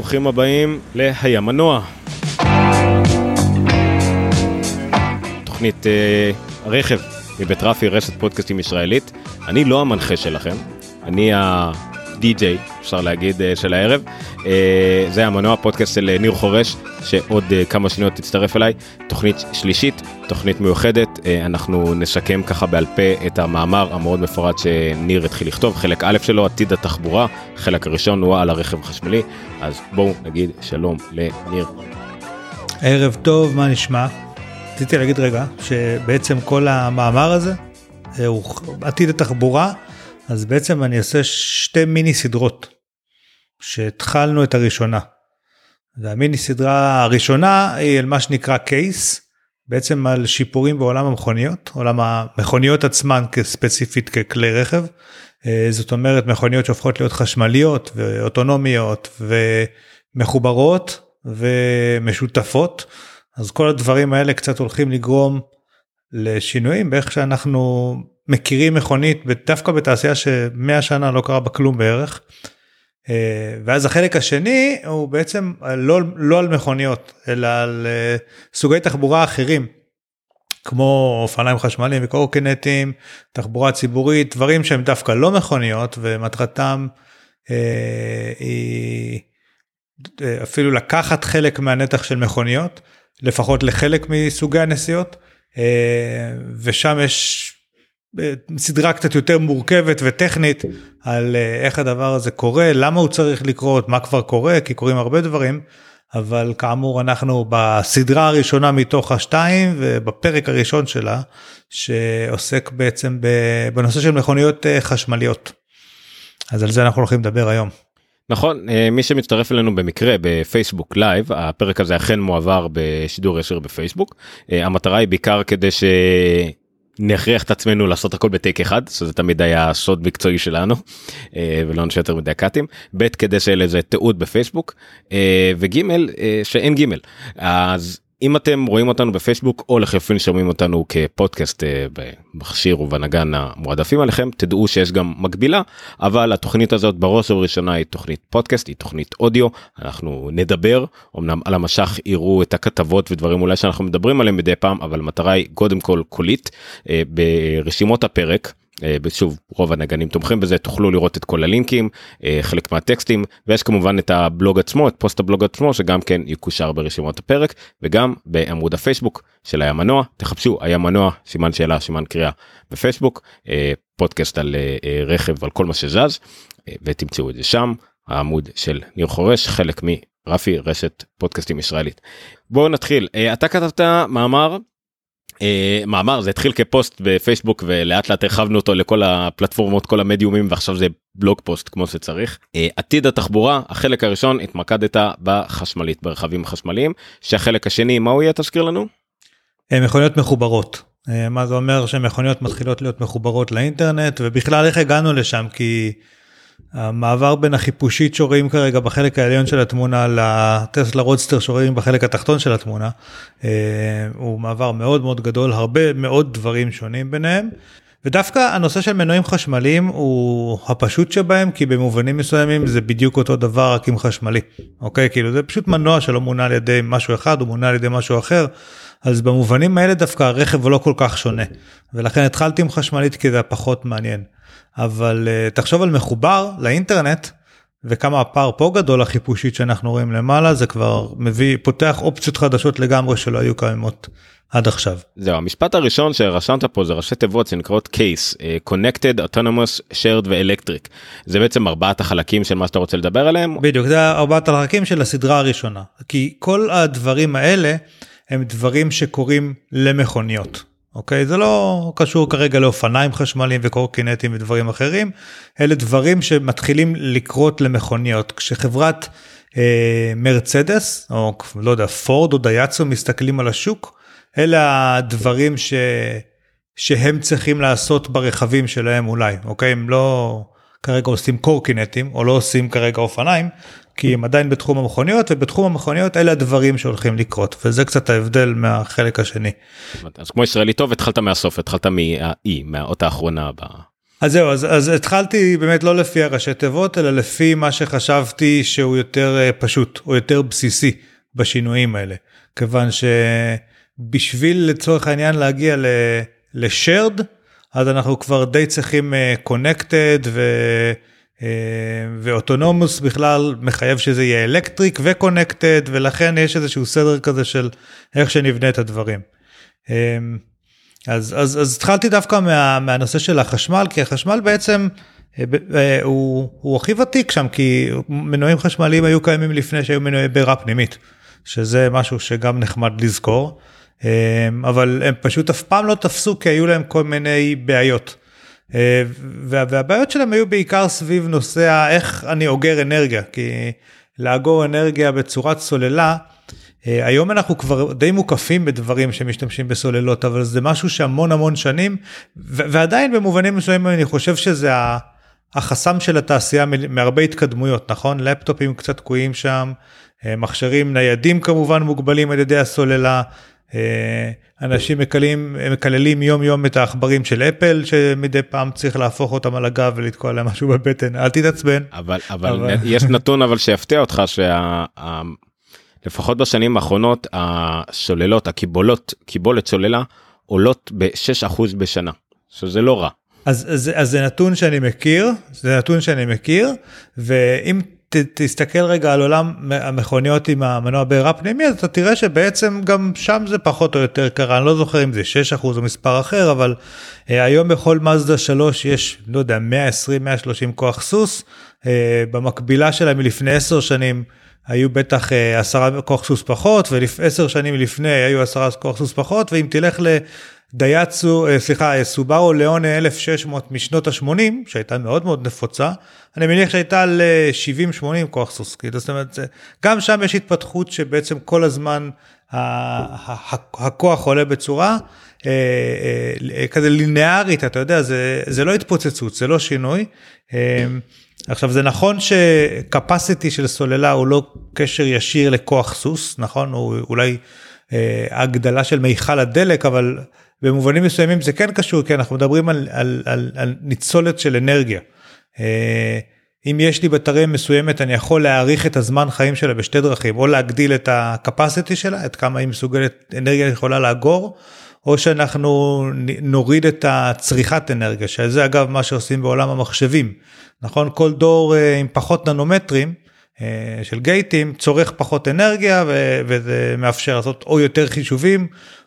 ברוכים הבאים ל"היה מנוע". תוכנית אה, הרכב מבית רפי, רשת פודקאסטים ישראלית. אני לא המנחה שלכם, אני הדי-ג'יי, אפשר להגיד, אה, של הערב. אה, זה המנוע פודקאסט של אה, ניר חורש, שעוד כמה שניות תצטרף אליי. תוכנית שלישית, תוכנית מיוחדת. אנחנו נשקם ככה בעל פה את המאמר המאוד מפורט שניר התחיל לכתוב, חלק א' שלו, עתיד התחבורה, חלק הראשון הוא על הרכב החשמלי. אז בואו נגיד שלום לניר. ערב טוב, מה נשמע? רציתי להגיד רגע שבעצם כל המאמר הזה הוא עתיד התחבורה, אז בעצם אני אעשה שתי מיני סדרות שהתחלנו את הראשונה. והמיני סדרה הראשונה היא על מה שנקרא קייס, בעצם על שיפורים בעולם המכוניות, עולם המכוניות עצמן כספציפית ככלי רכב. אה, זאת אומרת מכוניות שהופכות להיות חשמליות ואוטונומיות ומחוברות ומשותפות. אז כל הדברים האלה קצת הולכים לגרום לשינויים באיך שאנחנו מכירים מכונית דווקא בתעשייה שמאה שנה לא קרה בה כלום בערך. אה, ואז החלק השני הוא בעצם לא, לא על מכוניות אלא על אה, סוגי תחבורה אחרים. כמו אופניים חשמליים וקורקינטים, תחבורה ציבורית, דברים שהם דווקא לא מכוניות ומטרתם אה, היא אה, אפילו לקחת חלק מהנתח של מכוניות לפחות לחלק מסוגי הנסיעות אה, ושם יש סדרה קצת יותר מורכבת וטכנית על אה, איך הדבר הזה קורה למה הוא צריך לקרות מה כבר קורה כי קורים הרבה דברים אבל כאמור אנחנו בסדרה הראשונה מתוך השתיים ובפרק הראשון שלה שעוסק בעצם בנושא של מכוניות חשמליות. אז על זה אנחנו הולכים לדבר היום. נכון מי שמצטרף אלינו במקרה בפייסבוק live הפרק הזה אכן מועבר בשידור ישיר בפייסבוק המטרה היא בעיקר כדי שנכריח את עצמנו לעשות הכל בטייק אחד שזה תמיד היה סוד מקצועי שלנו ולא נשאר יותר מדי קאטים ב' כדי שיהיה לזה תיעוד בפייסבוק וג' שאין ג' אז אם אתם רואים אותנו בפייסבוק או לחלופין שומעים אותנו כפודקאסט במכשיר ובנגן המועדפים עליכם תדעו שיש גם מקבילה אבל התוכנית הזאת בראש ובראשונה היא תוכנית פודקאסט היא תוכנית אודיו אנחנו נדבר אמנם על המשך יראו את הכתבות ודברים אולי שאנחנו מדברים עליהם מדי פעם אבל המטרה היא קודם כל קולית ברשימות הפרק. שוב רוב הנגנים תומכים בזה תוכלו לראות את כל הלינקים חלק מהטקסטים ויש כמובן את הבלוג עצמו את פוסט הבלוג עצמו שגם כן יקושר ברשימות הפרק וגם בעמוד הפייסבוק של היה מנוע תחפשו היה מנוע סימן שאלה סימן קריאה בפייסבוק פודקאסט על רכב ועל כל מה שזז ותמצאו את זה שם העמוד של ניר חורש חלק מרפי רשת פודקאסטים ישראלית. בואו נתחיל אתה כתבת מאמר מאמר זה התחיל כפוסט בפייסבוק ולאט לאט הרחבנו אותו לכל הפלטפורמות כל המדיומים ועכשיו זה blog post כמו שצריך אה, עתיד התחבורה החלק הראשון התמקדת בחשמלית ברכבים חשמליים שהחלק השני מה הוא יהיה תזכיר לנו. מכוניות מחוברות מה זה אומר שמכוניות מתחילות להיות מחוברות לאינטרנט ובכלל איך הגענו לשם כי. המעבר בין החיפושית שרואים כרגע בחלק העליון של התמונה לטסלה רודסטר שרואים בחלק התחתון של התמונה אה, הוא מעבר מאוד מאוד גדול הרבה מאוד דברים שונים ביניהם. ודווקא הנושא של מנועים חשמליים הוא הפשוט שבהם כי במובנים מסוימים זה בדיוק אותו דבר רק עם חשמלי אוקיי כאילו זה פשוט מנוע שלא מונע על ידי משהו אחד הוא מונע על ידי משהו אחר אז במובנים האלה דווקא הרכב לא כל כך שונה ולכן התחלתי עם חשמלית כי זה פחות מעניין. אבל uh, תחשוב על מחובר לאינטרנט וכמה הפער פה גדול החיפושית שאנחנו רואים למעלה זה כבר מביא פותח אופציות חדשות לגמרי שלא היו קיימות עד עכשיו. זהו המשפט הראשון שרשמת פה זה ראשי תיבות שנקראות case uh, connected autonomous shared ואלקטריק זה בעצם ארבעת החלקים של מה שאתה רוצה לדבר עליהם בדיוק זה ארבעת החלקים של הסדרה הראשונה כי כל הדברים האלה הם דברים שקורים למכוניות. אוקיי? זה לא קשור כרגע לאופניים חשמליים וקורקינטים ודברים אחרים. אלה דברים שמתחילים לקרות למכוניות. כשחברת אה, מרצדס או לא יודע פורד או דייצו מסתכלים על השוק אלה הדברים ש... שהם צריכים לעשות ברכבים שלהם אולי אוקיי? הם לא כרגע עושים קורקינטים או לא עושים כרגע אופניים כי הם עדיין בתחום המכוניות ובתחום המכוניות אלה הדברים שהולכים לקרות וזה קצת ההבדל מהחלק השני. אז כמו ישראלי טוב התחלת מהסוף התחלת מהאי מהאות האחרונה. ב... אז זהו, אז, אז התחלתי באמת לא לפי הראשי תיבות, אלא לפי מה שחשבתי שהוא יותר אה, פשוט, או יותר בסיסי בשינויים האלה. כיוון שבשביל לצורך העניין להגיע ל-shared, אז אנחנו כבר די צריכים אה, connected ו... אה, ו autonomous בכלל מחייב שזה יהיה electric ו connected ולכן יש איזשהו סדר כזה של איך שנבנה את הדברים. אמ, אז, אז, אז התחלתי דווקא מה, מהנושא של החשמל כי החשמל בעצם אה, הוא, הוא הכי ותיק שם כי מנועים חשמליים היו קיימים לפני שהיו מנועי בעירה פנימית שזה משהו שגם נחמד לזכור. אבל הם פשוט אף פעם לא תפסו כי היו להם כל מיני בעיות. אה, והבעיות שלהם היו בעיקר סביב נושא איך אני אוגר אנרגיה כי לאגור אנרגיה בצורת סוללה. אה, היום אנחנו כבר די מוקפים בדברים שמשתמשים בסוללות אבל זה משהו שהמון המון שנים ועדיין במובנים מסוימים אני חושב שזה החסם של התעשייה מהרבה התקדמויות נכון לפטופים קצת תקועים שם אה, מכשירים ניידים כמובן מוגבלים על ידי הסוללה אנשים מקלים, מקללים יום יום את העכברים של אפל שמדי פעם צריך להפוך אותם על הגב ולתקוע להם משהו בבטן אל תתעצבן. אבל אבל, אבל... יש נתון אבל שיפתיע אותך שלפחות שה... בשנים האחרונות השוללות הקיבולות קיבולת סוללה עולות ב-6% בשנה שזה לא רע. אז, אז, אז זה נתון שאני מכיר זה נתון שאני מכיר ואם ת, תסתכל רגע על עולם המכוניות עם המנוע בעירה פנימי אז אתה תראה שבעצם גם שם זה פחות או יותר קרה אני לא זוכר אם זה 6% או מספר אחר אבל uh, היום בכל מזדה 3 יש לא יודע 120 130 כוח סוס uh, במקבילה שלה מלפני 10 שנים היו בטח uh, 10 כוח סוס פחות ו10 שנים לפני היו 10 כוח סוס פחות ואם תלך. דייצו, אה, סליחה, אה, סובארו ליאונה 1600 משנות ה-80, שהייתה מאוד מאוד נפוצה, אני מניח שהייתה ל-70-80 כוח סוס, כאילו, זאת אומרת, גם שם יש התפתחות שבעצם כל הזמן הכוח עולה בצורה אה, כזה לינארית, אתה יודע, זה, זה לא התפוצצות, זה לא שינוי. עכשיו זה נכון שקפסיטי של סוללה הוא לא קשר ישיר לכוח סוס, נכון? הוא אולי הגדלה של מיכל הדלק, אבל במובנים מסוימים זה כן קשור כי אנחנו מדברים על, על, על, על ניצולת של אנרגיה. אה, אם יש לי בטריה מסוימת אני יכול להאריך את הזמן חיים שלה בשתי דרכים או להגדיל את הקפסיטי שלה את כמה היא מסוגלת אנרגיה יכולה לאגור או שאנחנו נוריד את הצריכת אנרגיה שזה אגב מה שעושים בעולם המחשבים נכון כל דור אה, עם פחות ננומטרים אה, של גייטים צורך פחות אנרגיה וזה מאפשר לעשות או יותר חישובים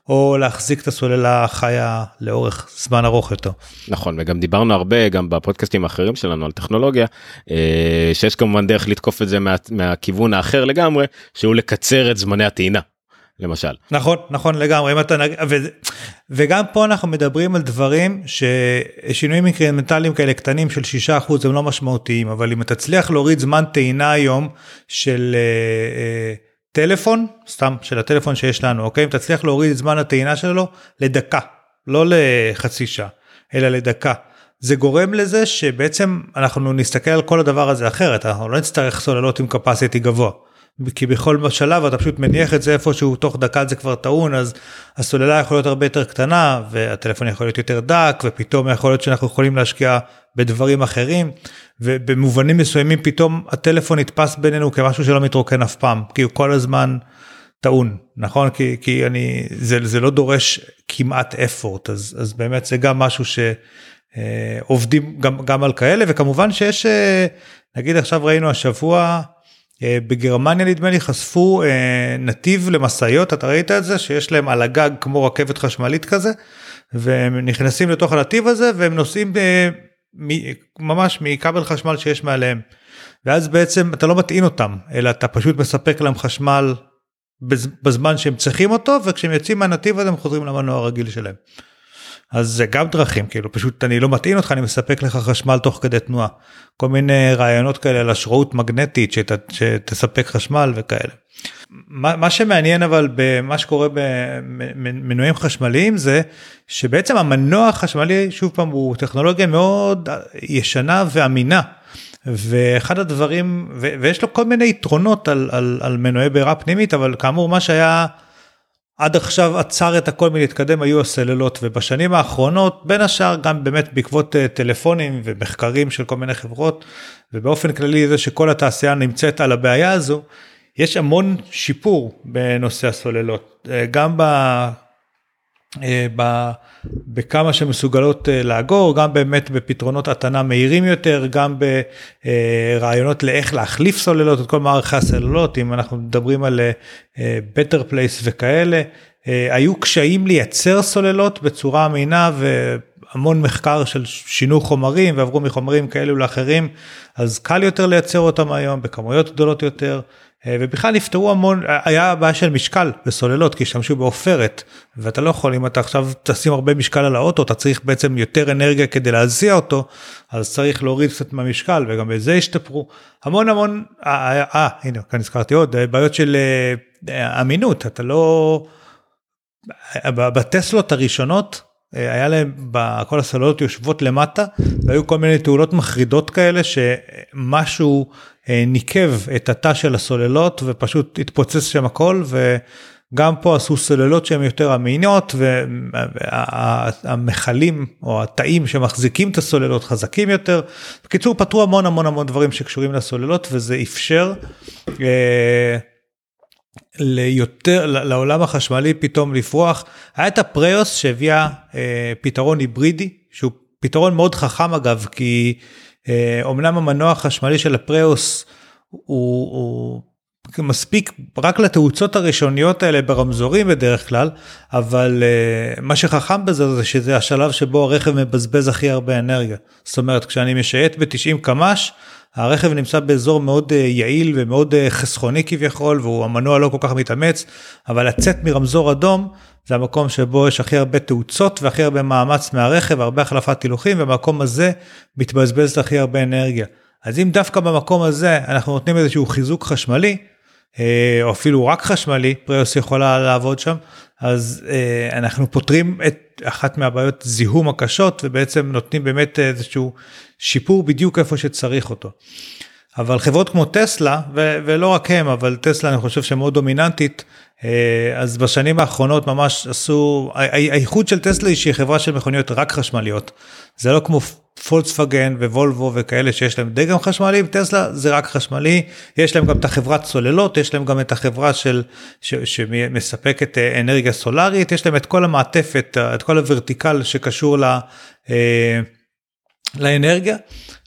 או להחזיק את הסוללה חיה לאורך זמן ארוך יותר. נכון וגם דיברנו הרבה גם בפודקאסטים האחרים שלנו על טכנולוגיה אה, שיש כמובן דרך לתקוף את זה מה, מהכיוון האחר לגמרי שהוא לקצר את זמני הטעינה. למשל נכון נכון לגמרי אם אתה נג... ו... וגם פה אנחנו מדברים על דברים ששינויים אינקרמנטליים כאלה קטנים של 6% הם לא משמעותיים אבל אם אתה תצליח להוריד זמן טעינה היום של. אה, אה, טלפון, סתם של הטלפון שיש לנו, אוקיי? אם תצליח להוריד את זמן הטעינה שלו לדקה, לא לחצי שעה, אלא לדקה. זה גורם לזה שבעצם אנחנו נסתכל על כל הדבר הזה אחרת, אנחנו לא נצטרך סוללות עם capacity גבוה. כי בכל שלב אתה פשוט מניח את זה איפשהו תוך דקה זה כבר טעון אז הסוללה יכולה להיות הרבה יותר קטנה והטלפון יכול להיות יותר דק ופתאום יכול להיות שאנחנו יכולים להשקיע בדברים אחרים ובמובנים מסוימים פתאום הטלפון נתפס בינינו כמשהו שלא מתרוקן אף פעם כי הוא כל הזמן טעון נכון כי, כי אני זה, זה לא דורש כמעט אפורט אז, אז באמת זה גם משהו שעובדים אה, גם, גם על כאלה וכמובן שיש אה, נגיד עכשיו ראינו השבוע. אה, בגרמניה נדמה לי חשפו אה, נתיב למשאיות אתה ראית את זה שיש להם על הגג כמו רכבת חשמלית כזה והם נכנסים לתוך הנתיב הזה והם נוסעים אה, ממש מכבל חשמל שיש מעליהם. ואז בעצם אתה לא מטעין אותם אלא אתה פשוט מספק להם חשמל בזמן שהם צריכים אותו וכשהם יוצאים מהנתיב הזה הם חוזרים למנוע הרגיל שלהם. אז זה גם דרכים כאילו פשוט אני לא מטעין אותך אני מספק לך חשמל תוך כדי תנועה כל מיני רעיונות כאלה על השראות מגנטית שת, שתספק חשמל וכאלה. מה, מה שמעניין אבל במה שקורה במנועים חשמליים זה שבעצם המנוע החשמלי שוב פעם הוא טכנולוגיה מאוד ישנה ואמינה. ואחד הדברים ו, ויש לו כל מיני יתרונות על, על, על מנועי בעירה פנימית אבל כאמור מה שהיה עד עכשיו עצר את הכל מלהתקדם היו הסוללות ובשנים האחרונות בין השאר גם באמת בעקבות אה, טלפונים ומחקרים של כל מיני חברות ובאופן כללי זה שכל התעשייה נמצאת על הבעיה הזו יש המון שיפור בנושא הסוללות אה, גם ב... אה. בכמה שמסוגלות לאגור גם באמת בפתרונות התנה מהירים יותר גם ברעיונות לאיך להחליף סוללות את כל מערכי הסוללות אם אנחנו מדברים על better place וכאלה אה, היו קשיים לייצר סוללות בצורה אמינה והמון מחקר של שינו חומרים ועברו מחומרים כאלו לאחרים אז קל יותר לייצר אותם היום בכמויות גדולות יותר אה, ובכלל נפתרו המון היה בעיה של משקל בסוללות כי השתמשו בעופרת ואתה לא יכול אם אתה עכשיו תשים הרבה משקל על האוטו אתה צריך בעצם יותר אנרגיה כדי להזיע אותו אז צריך להוריד קצת מהמשקל וגם בזה השתפרו המון המון אה, אה הנה כאן הזכרתי עוד בעיות של אמינות אתה לא. בטסלות הראשונות אה, היה להם כל הסוללות יושבות למטה והיו כל מיני תאולות מחרידות כאלה שמשהו אה, ניקב את התא של הסוללות ופשוט התפוצץ שם הכל וגם פה עשו סוללות שהן יותר אמינות והמכלים או התאים שמחזיקים את הסוללות חזקים יותר. בקיצור פתרו המון המון המון דברים שקשורים לסוללות וזה אפשר. אה, ליותר לעולם החשמלי פתאום לפרוח. היה את הפריוס שהביאה אה, פתרון היברידי שהוא פתרון מאוד חכם אגב כי אה, אומנם המנוע החשמלי של הפריוס הוא, הוא מספיק רק לתאוצות הראשוניות האלה ברמזורים בדרך כלל אבל uh, מה שחכם בזה זה שזה השלב שבו הרכב מבזבז הכי הרבה אנרגיה. זאת אומרת כשאני משייט ב-90 קמ"ש הרכב נמצא באזור מאוד uh, יעיל ומאוד uh, חסכוני כביכול והוא המנוע לא כל כך מתאמץ אבל לצאת מרמזור אדום זה המקום שבו יש הכי הרבה תאוצות והכי הרבה מאמץ מהרכב הרבה החלפת הילוכים ובמקום הזה מתבזבז הכי הרבה אנרגיה. אז אם דווקא במקום הזה אנחנו נותנים איזשהו חיזוק חשמלי אה, או אפילו רק חשמלי, פריוס יכולה לעבוד שם, אז אה, אנחנו פותרים את אחת מהבעיות זיהום הקשות ובעצם נותנים באמת איזשהו שיפור בדיוק איפה שצריך אותו. אבל חברות כמו טסלה ו- ולא רק הם אבל טסלה אני חושב שמאוד דומיננטית אה, אז בשנים האחרונות ממש עשו האיחוד של טסלה היא שהיא חברה של מכוניות רק חשמליות זה לא כמו פולקסווגן ווולבו וכאלה שיש להם דגם חשמלי טסלה זה רק חשמלי. יש להם גם את החברת צוללות יש להם גם את החברה של ש, שמספקת אה, אנרגיה סולארית. יש להם את כל המעטפת את כל ה vertical שקשור ל, אה, לאנרגיה.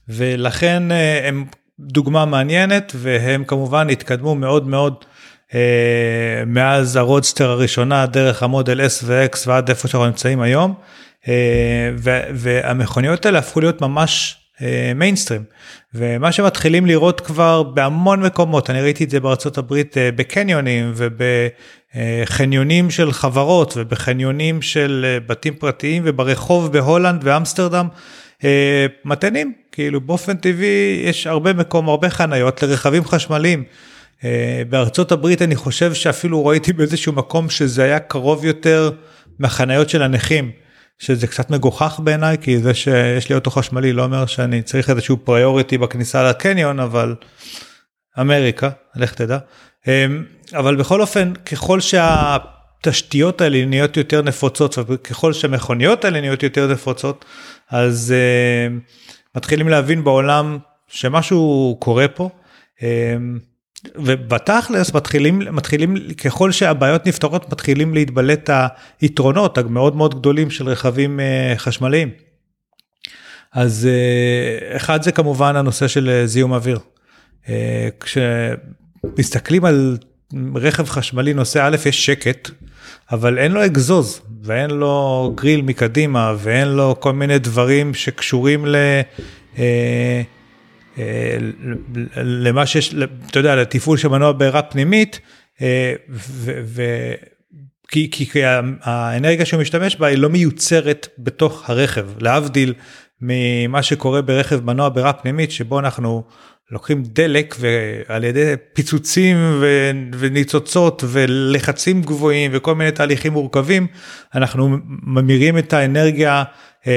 ולכן הם דוגמה מעניינת והם כמובן התקדמו מאוד מאוד אה, מאז הרודסטר הראשונה דרך המודל S ו-X ועד איפה שאנחנו נמצאים היום. אה, והמכוניות האלה הפכו להיות ממש מיינסטרים אה, ומה שמתחילים לראות כבר בהמון מקומות אני ראיתי את זה בארצות הברית אה, בקניונים ובחניונים של חברות ובחניונים של אה, בתים פרטיים וברחוב בהולנד ואמסטרדם. אה, מתנים כאילו באופן טבעי יש הרבה מקום הרבה חניות לרכבים חשמליים. אה, בארצות הברית אני חושב שאפילו ראיתי באיזשהו מקום שזה היה קרוב יותר מהחניות של הנכים. שזה קצת מגוחך בעיניי כי זה שיש לי אוטו חשמלי לא אומר שאני צריך איזשהו פריוריטי בכניסה לקניון אבל אמריקה לך תדע אה, אבל בכל אופן ככל שה... התשתיות האלה נהיות יותר נפוצות וככל שהמכוניות האלה נהיות יותר נפוצות אז uh, מתחילים להבין בעולם שמשהו קורה פה. ובתכלס מתחילים מתחילים ככל שהבעיות נפתרות מתחילים להתבלט היתרונות המאוד מאוד גדולים של רכבים uh, חשמליים. אז uh, אחד זה כמובן הנושא של זיהום אוויר. כשמסתכלים על רכב חשמלי נוסע א' יש שקט אבל אין לו אגזוז ואין לו גריל מקדימה ואין לו כל מיני דברים שקשורים ל... אה, אה, למה שיש, אתה יודע, לתפעול של מנוע בעירה פנימית, אה, ו, ו, כי, כי האנרגיה שהוא משתמש בה היא לא מיוצרת בתוך הרכב, להבדיל ממה שקורה ברכב מנוע בעירה פנימית, שבו אנחנו לוקחים דלק ועל ידי פיצוצים וניצוצות ולחצים גבוהים וכל מיני תהליכים מורכבים אנחנו ממירים את האנרגיה אה,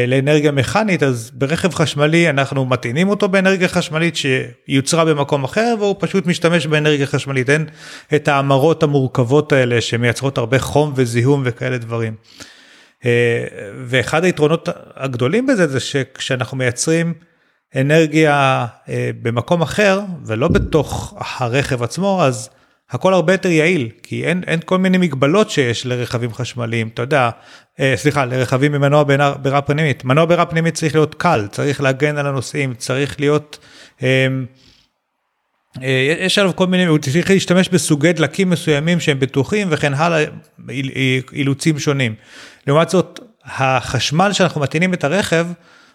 לאנרגיה מכנית אז ברכב חשמלי אנחנו מטעינים אותו באנרגיה חשמלית שיוצרה במקום אחר והוא פשוט משתמש באנרגיה חשמלית אין את ההמרות המורכבות האלה שמייצרות הרבה חום וזיהום וכאלה דברים. אה, ואחד היתרונות הגדולים בזה זה שכשאנחנו מייצרים אנרגיה אה, במקום אחר ולא בתוך הרכב עצמו אז הכל הרבה יותר יעיל כי אין אין כל מיני מגבלות שיש לרכבים חשמליים אתה יודע אה, סליחה לרכבים עם מנוע בירה פנימית מנוע בירה פנימית צריך להיות קל צריך להגן על הנוסעים צריך להיות. יש עליו כל מיני, הוא צריך להשתמש בסוגי דלקים מסוימים שהם בטוחים וכן הלאה, אילוצים שונים. לעומת זאת, החשמל שאנחנו מטעינים את הרכב,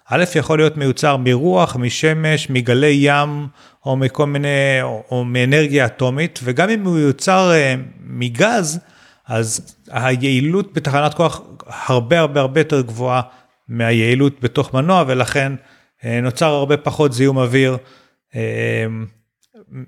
א' יכול להיות מיוצר מרוח, משמש, מגלי ים, או מכל מיני, או, או מאנרגיה אטומית, וגם אם הוא יוצר uh, מגז, אז היעילות בתחנת כוח הרבה הרבה הרבה יותר גבוהה מהיעילות בתוך מנוע, ולכן uh, נוצר הרבה פחות זיהום אוויר. Uh,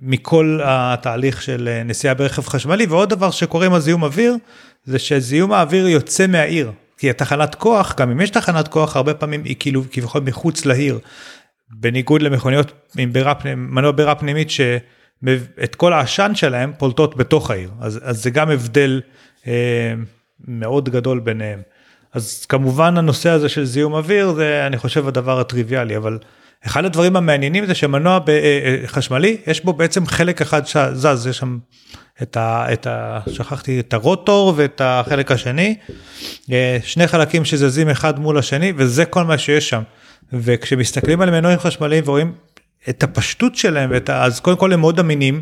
מכל התהליך של נסיעה ברכב חשמלי ועוד דבר שקורה עם הזיהום אוויר זה שזיהום האוויר יוצא מהעיר כי התחנת כוח גם אם יש תחנת כוח הרבה פעמים היא כאילו כביכול מחוץ לעיר. בניגוד למכוניות עם בירה פנימית מנוע בירה פנימית שאת כל העשן שלהם פולטות בתוך העיר. אז, אז זה גם הבדל אה, מאוד גדול ביניהם. אז כמובן הנושא הזה של זיהום אוויר זה אני חושב הדבר הטריוויאלי אבל אחד הדברים המעניינים זה שמנוע אה, אה, חשמלי יש בו בעצם חלק אחד שזז יש שם את ה... את ה שכחתי את הרוטור ואת החלק השני. אה, שני חלקים שזזים אחד מול השני וזה כל מה שיש שם וכשמסתכלים על מנועים חשמליים ורואים את הפשטות שלהם ואת. אז קודם כל הם מאוד אמינים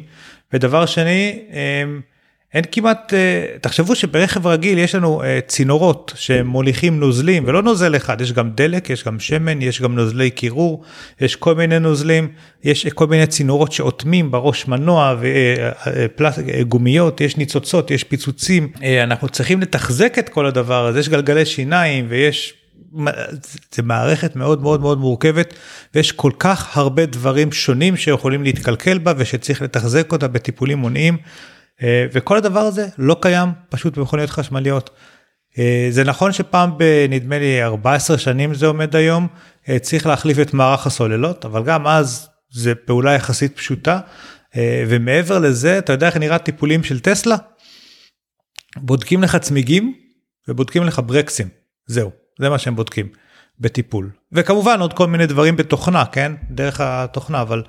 ודבר שני הם אין כמעט, אה, תחשבו שברכב רגיל יש לנו אה, צינורות שמוליכים נוזלים ולא נוזל אחד, יש גם דלק, יש גם שמן, יש גם נוזלי קירור, יש כל מיני נוזלים, יש כל מיני צינורות שאוטמים בראש מנוע וגומיות, אה, יש ניצוצות, יש פיצוצים, אנחנו צריכים לתחזק את כל הדבר הזה, יש גלגלי שיניים ויש זה מערכת מאוד מאוד מאוד מורכבת ויש כל כך הרבה דברים שונים שיכולים להתקלקל בה ושצריך לתחזק אותה בטיפולים מונעים. אה, וכל הדבר הזה לא קיים פשוט במכוניות חשמליות. אה, זה נכון שפעם בנדמה לי 14 שנים זה עומד היום, אה, צריך להחליף את מערך הסוללות, אבל גם אז זה פעולה יחסית פשוטה. ומעבר לזה, אתה יודע איך נראה טיפולים של טסלה? בודקים לך צמיגים ובודקים לך ברקסים, זהו, זה מה שהם בודקים בטיפול. וכמובן עוד כל מיני דברים בתוכנה, כן? דרך התוכנה, אבל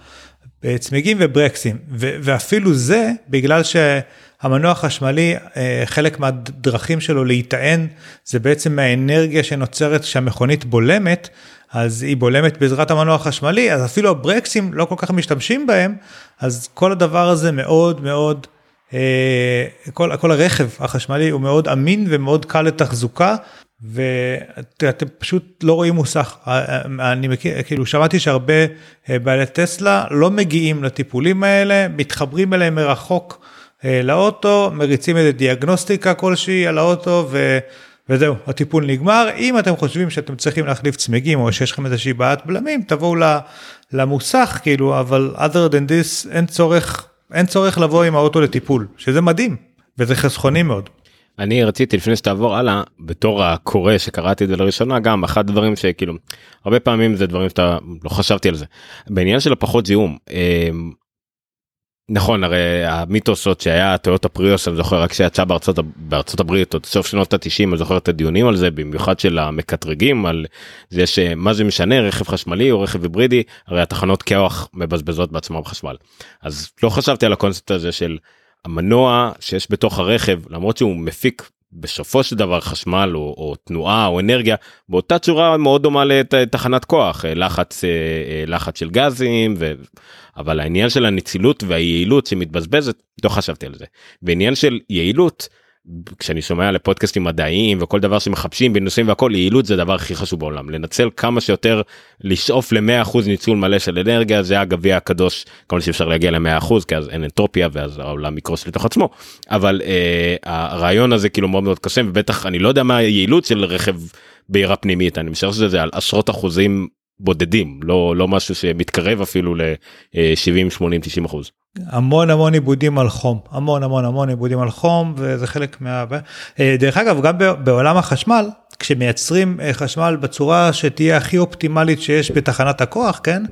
צמיגים וברקסים ואפילו זה בגלל שהמנוע החשמלי אה, חלק מהדרכים שלו להיטען זה בעצם מהאנרגיה שנוצרת שהמכונית בולמת אז היא בולמת בעזרת המנוע החשמלי אז אפילו הברקסים לא כל כך משתמשים בהם אז כל הדבר הזה מאוד מאוד אה, כל, כל הרכב החשמלי הוא מאוד אמין ומאוד קל לתחזוקה ואתם פשוט לא רואים מוסך. אני מכיר, כאילו שמעתי שהרבה אה, בעלי טסלה לא מגיעים לטיפולים האלה, מתחברים אליהם מרחוק אה, לאוטו, מריצים איזה דיאגנוסטיקה כלשהי על האוטו ו... וזהו, הטיפול נגמר. אם אתם חושבים שאתם צריכים להחליף צמיגים או שיש לכם איזושהי בעיית בלמים, תבואו למוסך כאילו, אבל other than this אין צורך, אין צורך לבוא עם האוטו לטיפול, שזה מדהים וזה חסכוני מאוד. אני רציתי לפני שתעבור הלאה בתור הקורא שקראתי את זה לראשונה גם אחד הדברים שכאילו הרבה פעמים זה דברים שאתה לא חשבתי על זה בעניין של הפחות זיהום. אה, נכון הרי המיתוס עוד שהיה טויוטה פריוס אני זוכר רק שיצא בארצות בארצות הברית עוד סוף שנות ה-90 אני זוכר את הדיונים על זה במיוחד של המקטרגים על זה שמה זה משנה רכב חשמלי או רכב היברידי הרי התחנות כוח מבזבזות בעצמם חשמל אז לא חשבתי על הקונספט הזה של המנוע שיש בתוך הרכב למרות שהוא מפיק בסופו של דבר חשמל או, או תנועה או אנרגיה באותה צורה מאוד דומה לתחנת כוח אה, לחץ אה, אה, לחץ של גזים ו... אבל העניין של הנצילות והיעילות שמתבזבזת לא חשבתי על זה. בעניין של יעילות כשאני שומע לפודקאסטים מדעיים וכל דבר שמחפשים בנושאים והכל יעילות זה הדבר הכי חשוב בעולם. לנצל כמה שיותר לשאוף ל-100% ניצול מלא של אנרגיה זה הגביע הקדוש. כל שאפשר להגיע ל-100% כי אז אין אנטרופיה ואז העולם יקרוס לתוך עצמו. אבל אה, הרעיון הזה כאילו מאוד מאוד קשה ובטח אני לא יודע מה היעילות של רכב בעירה פנימית. אני משער שזה על עשרות אחוזים בודדים לא לא משהו שמתקרב אפילו ל-70 80 90 אחוז. המון המון עיבודים על חום המון המון המון עיבודים על חום וזה חלק מה... אה, דרך אגב גם בעולם החשמל כשמייצרים אה, חשמל בצורה שתהיה הכי אופטימלית שיש בתחנת הכוח, כן?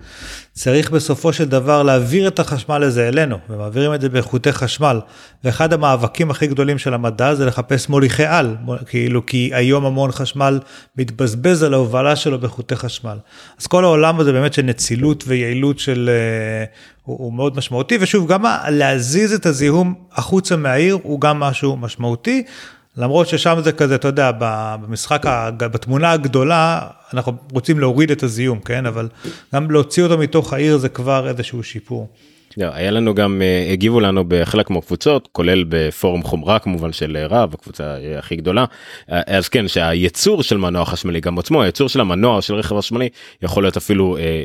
צריך בסופו של דבר להעביר את החשמל הזה אלינו, ומעבירים את זה באיכותי חשמל. ואחד המאבקים הכי גדולים של המדע זה לחפש מוליכי על, כאילו כי היום המון חשמל מתבזבז על ההובלה שלו באיכותי חשמל. אז כל העולם הזה באמת של נצילות ויעילות של... אה, הוא, הוא מאוד משמעותי, ושוב, גם להזיז את הזיהום החוצה מהעיר הוא גם משהו משמעותי. למרות ששם זה כזה, אתה יודע, במשחק, בתמונה הגדולה, אנחנו רוצים להוריד את הזיהום, כן? אבל גם להוציא אותו מתוך העיר זה כבר איזשהו שיפור. לא, היה לנו גם אה, הגיבו לנו בחלק מהקבוצות כולל בפורום חומרה כמובן של רב הקבוצה הכי גדולה אז כן שהייצור של מנוע חשמלי גם עצמו הייצור של המנוע של רכב חשמלי יכול להיות אפילו אה,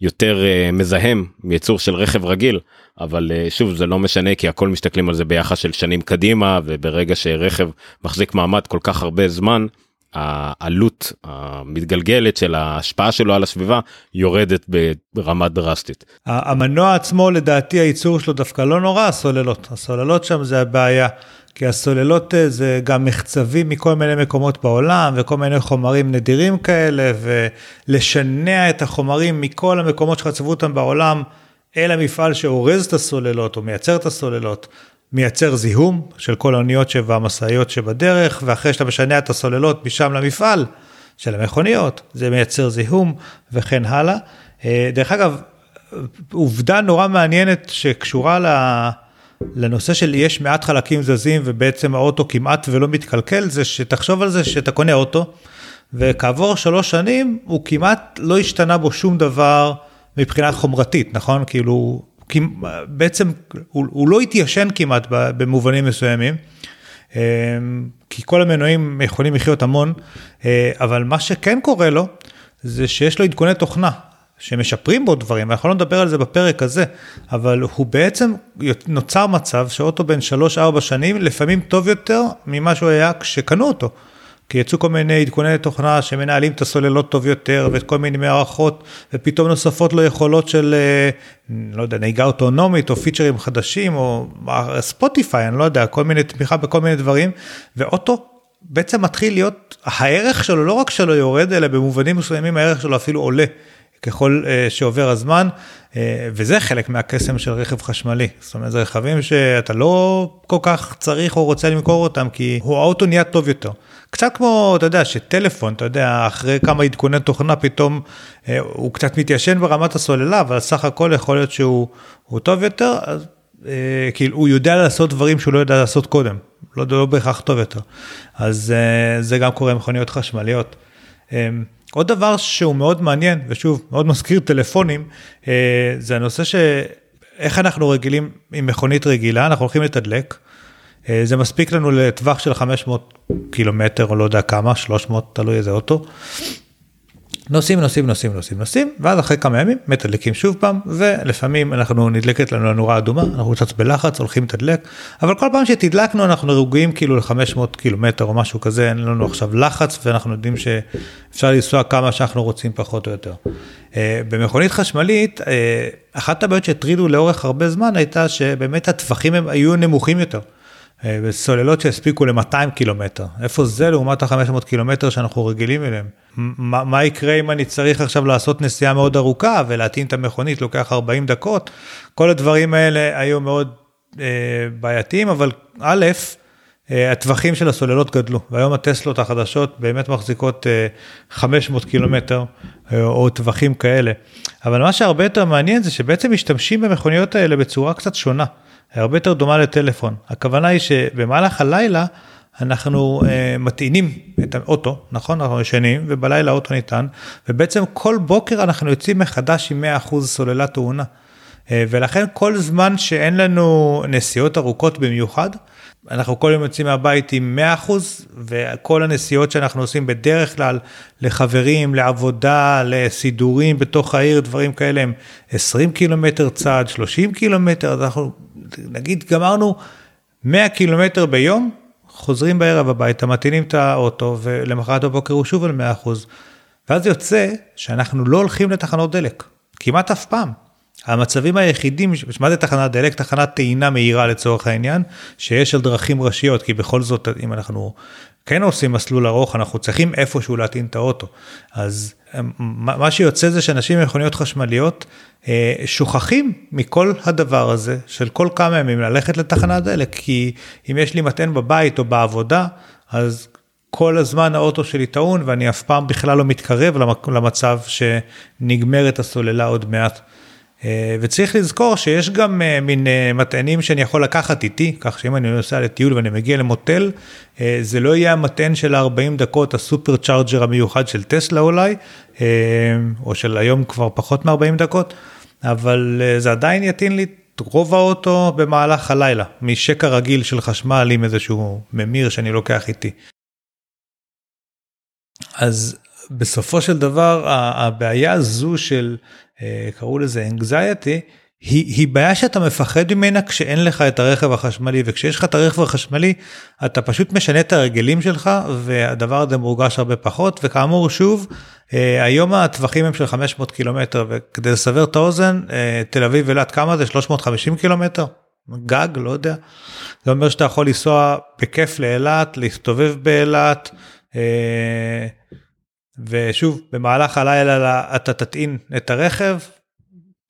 יותר אה, מזהם מייצור של רכב רגיל אבל אה, שוב זה לא משנה כי הכל מסתכלים על זה ביחס של שנים קדימה וברגע שרכב מחזיק מעמד כל כך הרבה זמן העלות המתגלגלת של ההשפעה שלו על הסביבה יורדת ברמה דרסטית. המנוע עצמו לדעתי הייצור שלו דווקא לא נורא הסוללות הסוללות שם זה הבעיה כי הסוללות אה, זה גם מחצבים מכל מיני מקומות בעולם וכל מיני חומרים נדירים כאלה ולשנע את החומרים מכל המקומות שחצבו אותם בעולם אל המפעל שאורז את הסוללות או מייצר את הסוללות. מייצר זיהום של כל האוניות והמשאיות שבדרך, ואחרי שאתה משנע את הסוללות משם למפעל של המכוניות, זה מייצר זיהום וכן הלאה. אה, דרך אגב, עובדה נורא מעניינת שקשורה לנושא של יש מעט חלקים זזים ובעצם האוטו כמעט ולא מתקלקל, זה שתחשוב על זה שאתה קונה אוטו, וכעבור שלוש שנים הוא כמעט לא השתנה בו שום דבר מבחינה חומרתית, נכון? כאילו בעצם הוא, הוא לא התיישן כמעט במובנים מסוימים, אה, כי כל המנועים יכולים לחיות המון, אה, אבל מה שכן קורה לו, זה שיש לו עדכוני תוכנה. שמשפרים בו דברים, אנחנו לא נדבר על זה בפרק הזה, אבל הוא בעצם נוצר מצב שאוטו בן 3-4 שנים לפעמים טוב יותר ממה שהוא היה כשקנו אותו. כי יצאו כל מיני עדכוני תוכנה שמנהלים את הסוללות טוב יותר וכל מיני מערכות ופתאום נוספות לו יכולות של אה, לא יודע נהיגה אוטונומית או פיצ'רים חדשים או ספוטיפיי אני לא יודע כל מיני תמיכה בכל מיני דברים ואוטו בעצם מתחיל להיות הערך שלו לא רק שלו יורד אלא במובנים מסוימים הערך שלו אפילו עולה. ככל uh, שעובר הזמן, uh, וזה חלק מהקסם של רכב חשמלי. זאת אומרת, זה רכבים שאתה לא כל כך צריך או רוצה למכור אותם, כי האוטו נהיה טוב יותר. קצת כמו, אתה יודע, שטלפון, אתה יודע, אחרי כמה עדכוני תוכנה פתאום אה, הוא קצת מתיישן ברמת הסוללה, אבל סך הכל יכול להיות שהוא טוב יותר, אז אה, כאילו הוא יודע לעשות דברים שהוא לא יודע לעשות קודם, לא, לא בהכרח טוב יותר. אז אה, זה גם קורה עם מכוניות חשמליות. אה, עוד דבר שהוא מאוד מעניין, ושוב, מאוד מזכיר טלפונים, אה, זה הנושא שאיך אנחנו רגילים עם מכונית רגילה, אנחנו הולכים לתדלק. אה, זה מספיק לנו לטווח של 500 קילומטר או לא יודע כמה, 300, תלוי איזה אוטו. נוסעים, נוסעים, נוסעים, נוסעים, נוסעים, ואז אחרי כמה ימים מתדלקים שוב פעם, ולפעמים אנחנו נדלקת לנו הנורה אדומה, אנחנו קצת בלחץ, הולכים לתדלק, אבל כל פעם שתדלקנו אנחנו רגועים כאילו ל-500 קילומטר או משהו כזה, אין לנו עכשיו לחץ, ואנחנו יודעים שאפשר לנסוע כמה שאנחנו רוצים פחות או יותר. אה, במכונית חשמלית, אה, אחת הבעיות שהטרידו לאורך הרבה זמן הייתה שבאמת הטווחים הם היו נמוכים יותר. בסוללות שהספיקו ל-200 קילומטר. איפה זה לעומת ה-500 קילומטר שאנחנו רגילים אליהם? מה, מה יקרה אם אני צריך עכשיו לעשות נסיעה מאוד ארוכה ולהטעין את המכונית, לוקח 40 דקות? כל הדברים האלה היו מאוד אה, בעייתיים, אבל א', אה, הטווחים של הסוללות גדלו, והיום הטסלות החדשות באמת מחזיקות אה, 500 קילומטר אה, או טווחים כאלה. אבל מה שהרבה יותר מעניין זה שבעצם משתמשים במכוניות האלה בצורה קצת שונה. הרבה יותר דומה לטלפון. הכוונה היא שבמהלך הלילה אנחנו uh, מטעינים את האוטו, נכון? אנחנו ישנים ובלילה האוטו ניתן, ובעצם כל בוקר אנחנו יוצאים מחדש עם 100% סוללה טעונה. Uh, ולכן כל זמן שאין לנו נסיעות ארוכות במיוחד, אנחנו כל יום יוצאים מהבית עם 100% וכל הנסיעות שאנחנו עושים בדרך כלל לחברים, לעבודה, לסידורים בתוך העיר, דברים כאלה הם 20 קילומטר צעד, 30 קילומטר, אז אנחנו נגיד גמרנו 100 קילומטר ביום, חוזרים בערב הביתה, מטעינים את האוטו ולמחרת בבוקר הוא שוב על 100 אחוז. ואז יוצא שאנחנו לא הולכים לתחנות דלק, כמעט אף פעם. המצבים היחידים, מה זה תחנת דלק? תחנת טעינה מהירה לצורך העניין, שיש על דרכים ראשיות, כי בכל זאת, אם אנחנו כן עושים מסלול ארוך, אנחנו צריכים איפשהו להטעין את האוטו. אז מה שיוצא זה שאנשים עם מכוניות חשמליות אה, שוכחים מכל הדבר הזה של כל כמה ימים ללכת לתחנת דלק, כי אם יש לי מטען בבית או בעבודה, אז כל הזמן האוטו שלי טעון ואני אף פעם בכלל לא מתקרב למצב שנגמרת הסוללה עוד מעט. אה, וצריך לזכור שיש גם אה, מין אה, מטענים שאני יכול לקחת איתי, כך שאם אני נוסע לטיול ואני מגיע למוטל, זה לא יהיה המטען של 40 דקות, הסופר צ'ארג'ר המיוחד של טסלה אולי, או של היום כבר פחות מ-40 דקות, אבל זה עדיין יטעין לי את רוב האוטו במהלך הלילה, משקע רגיל של חשמל עם איזשהו ממיר שאני לוקח איתי. אז בסופו של דבר הבעיה הזו של קראו לזה anxiety היא, היא בעיה שאתה מפחד ממנה כשאין לך את הרכב החשמלי וכשיש לך את הרכב החשמלי אתה פשוט משנה את הרגלים שלך והדבר הזה מורגש הרבה פחות וכאמור שוב אה, היום הטווחים הם של 500 קילומטר וכדי לסבר את האוזן אה, תל אביב אילת כמה זה 350 קילומטר גג לא יודע זה אומר שאתה יכול לנסוע בכיף לאילת להסתובב באילת. ושוב, במהלך הלילה אתה תטעין את הרכב,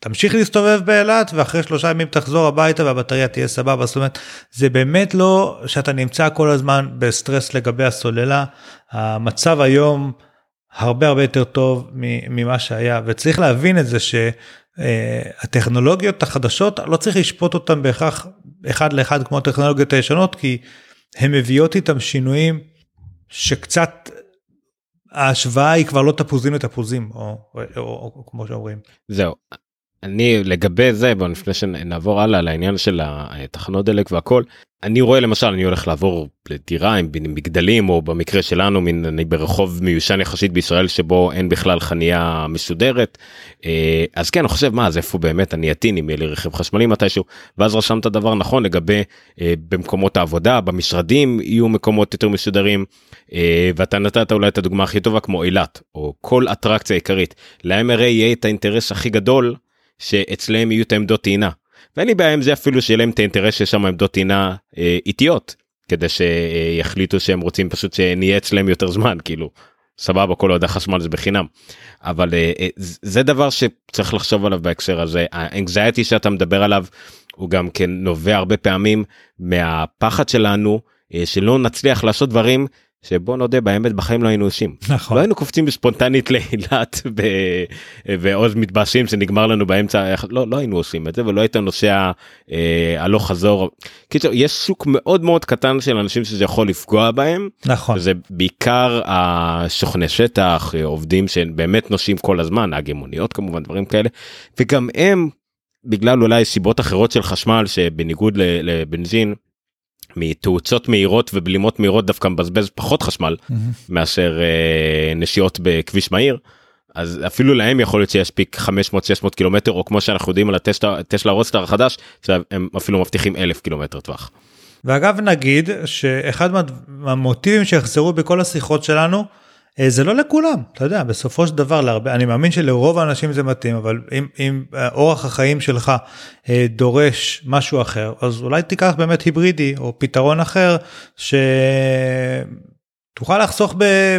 תמשיך להסתובב באילת ואחרי שלושה ימים תחזור הביתה והבטריה תהיה סבבה. זאת אומרת זה באמת לא שאתה נמצא כל הזמן בסטרס לגבי הסוללה. המצב היום הרבה הרבה יותר טוב ממה שהיה. וצריך להבין את זה שהטכנולוגיות החדשות לא צריך לשפוט אותן בהכרח אחד לאחד כמו הטכנולוגיות הישנות כי הן מביאות איתם שינויים שקצת ההשוואה היא כבר לא תפוזים לתפוזים או, או, או, או כמו שאומרים. זהו. אני לגבי זה בוא לפני שנעבור הלאה לעניין של התחנות דלק והכל אני רואה למשל אני הולך לעבור לדירה עם מגדלים או במקרה שלנו מן אני ברחוב מיושן יחסית בישראל שבו אין בכלל חניה מסודרת. אה, אז כן אני חושב מה אז איפה באמת אני אטין אם יהיה לי רכב חשמלי מתישהו? ואז רשמת דבר נכון לגבי אה, במקומות העבודה במשרדים יהיו מקומות יותר מסודרים אה, ואתה נתת אולי את הדוגמה הכי טובה כמו אילת או כל אטרקציה עיקרית. הרי יהיה את האינטרס הכי גדול שאצלם יהיו את העמדות טעינה. ואין לי בעיה עם זה אפילו שיהיה להם את האינטרס שיש שם עמדות טעינה אה, איטיות כדי שיחליטו שהם רוצים פשוט שנהיה אצלם יותר זמן כאילו. סבבה כל עוד החשמל זה בחינם. אבל אה, אה, זה דבר שצריך לחשוב עליו בהקשר הזה. האנגזייטי שאתה מדבר עליו הוא גם כן נובע הרבה פעמים מהפחד שלנו שלא נצליח לעשות דברים שבוא נודה באמת בחיים לא היינו עושים. נכון. לא היינו קופצים ספונטנית לאילת ב... ועוז מתבאסים שנגמר לנו באמצע לא לא היינו עושים את זה ולא היית נוסע אה, הלוך חזור. קיצור יש שוק מאוד מאוד קטן של אנשים שזה יכול לפגוע בהם. נכון. זה בעיקר השוכני שטח עובדים שבאמת נוסעים כל הזמן נהגי מוניות כמובן דברים כאלה וגם הם בגלל אולי סיבות אחרות של חשמל שבניגוד לבנזין. מתאוצות מהירות ובלימות מהירות דווקא מבזבז פחות חשמל mm-hmm. מאשר אה, נשיאות בכביש מהיר. אז אפילו להם יכול להיות שיספיק 500-600 קילומטר או כמו שאנחנו יודעים על הטסלה רוסטר החדש הם אפילו מבטיחים אלף קילומטר טווח. ואגב נגיד שאחד מהמוטיבים שיחזרו בכל השיחות שלנו זה לא לכולם, אתה יודע, בסופו של דבר, להרבה, אני מאמין שלרוב האנשים זה מתאים, אבל אם, אם אורח החיים שלך אה, דורש משהו אחר, אז אולי תיקח באמת היברידי או פתרון אחר, שתוכל לחסוך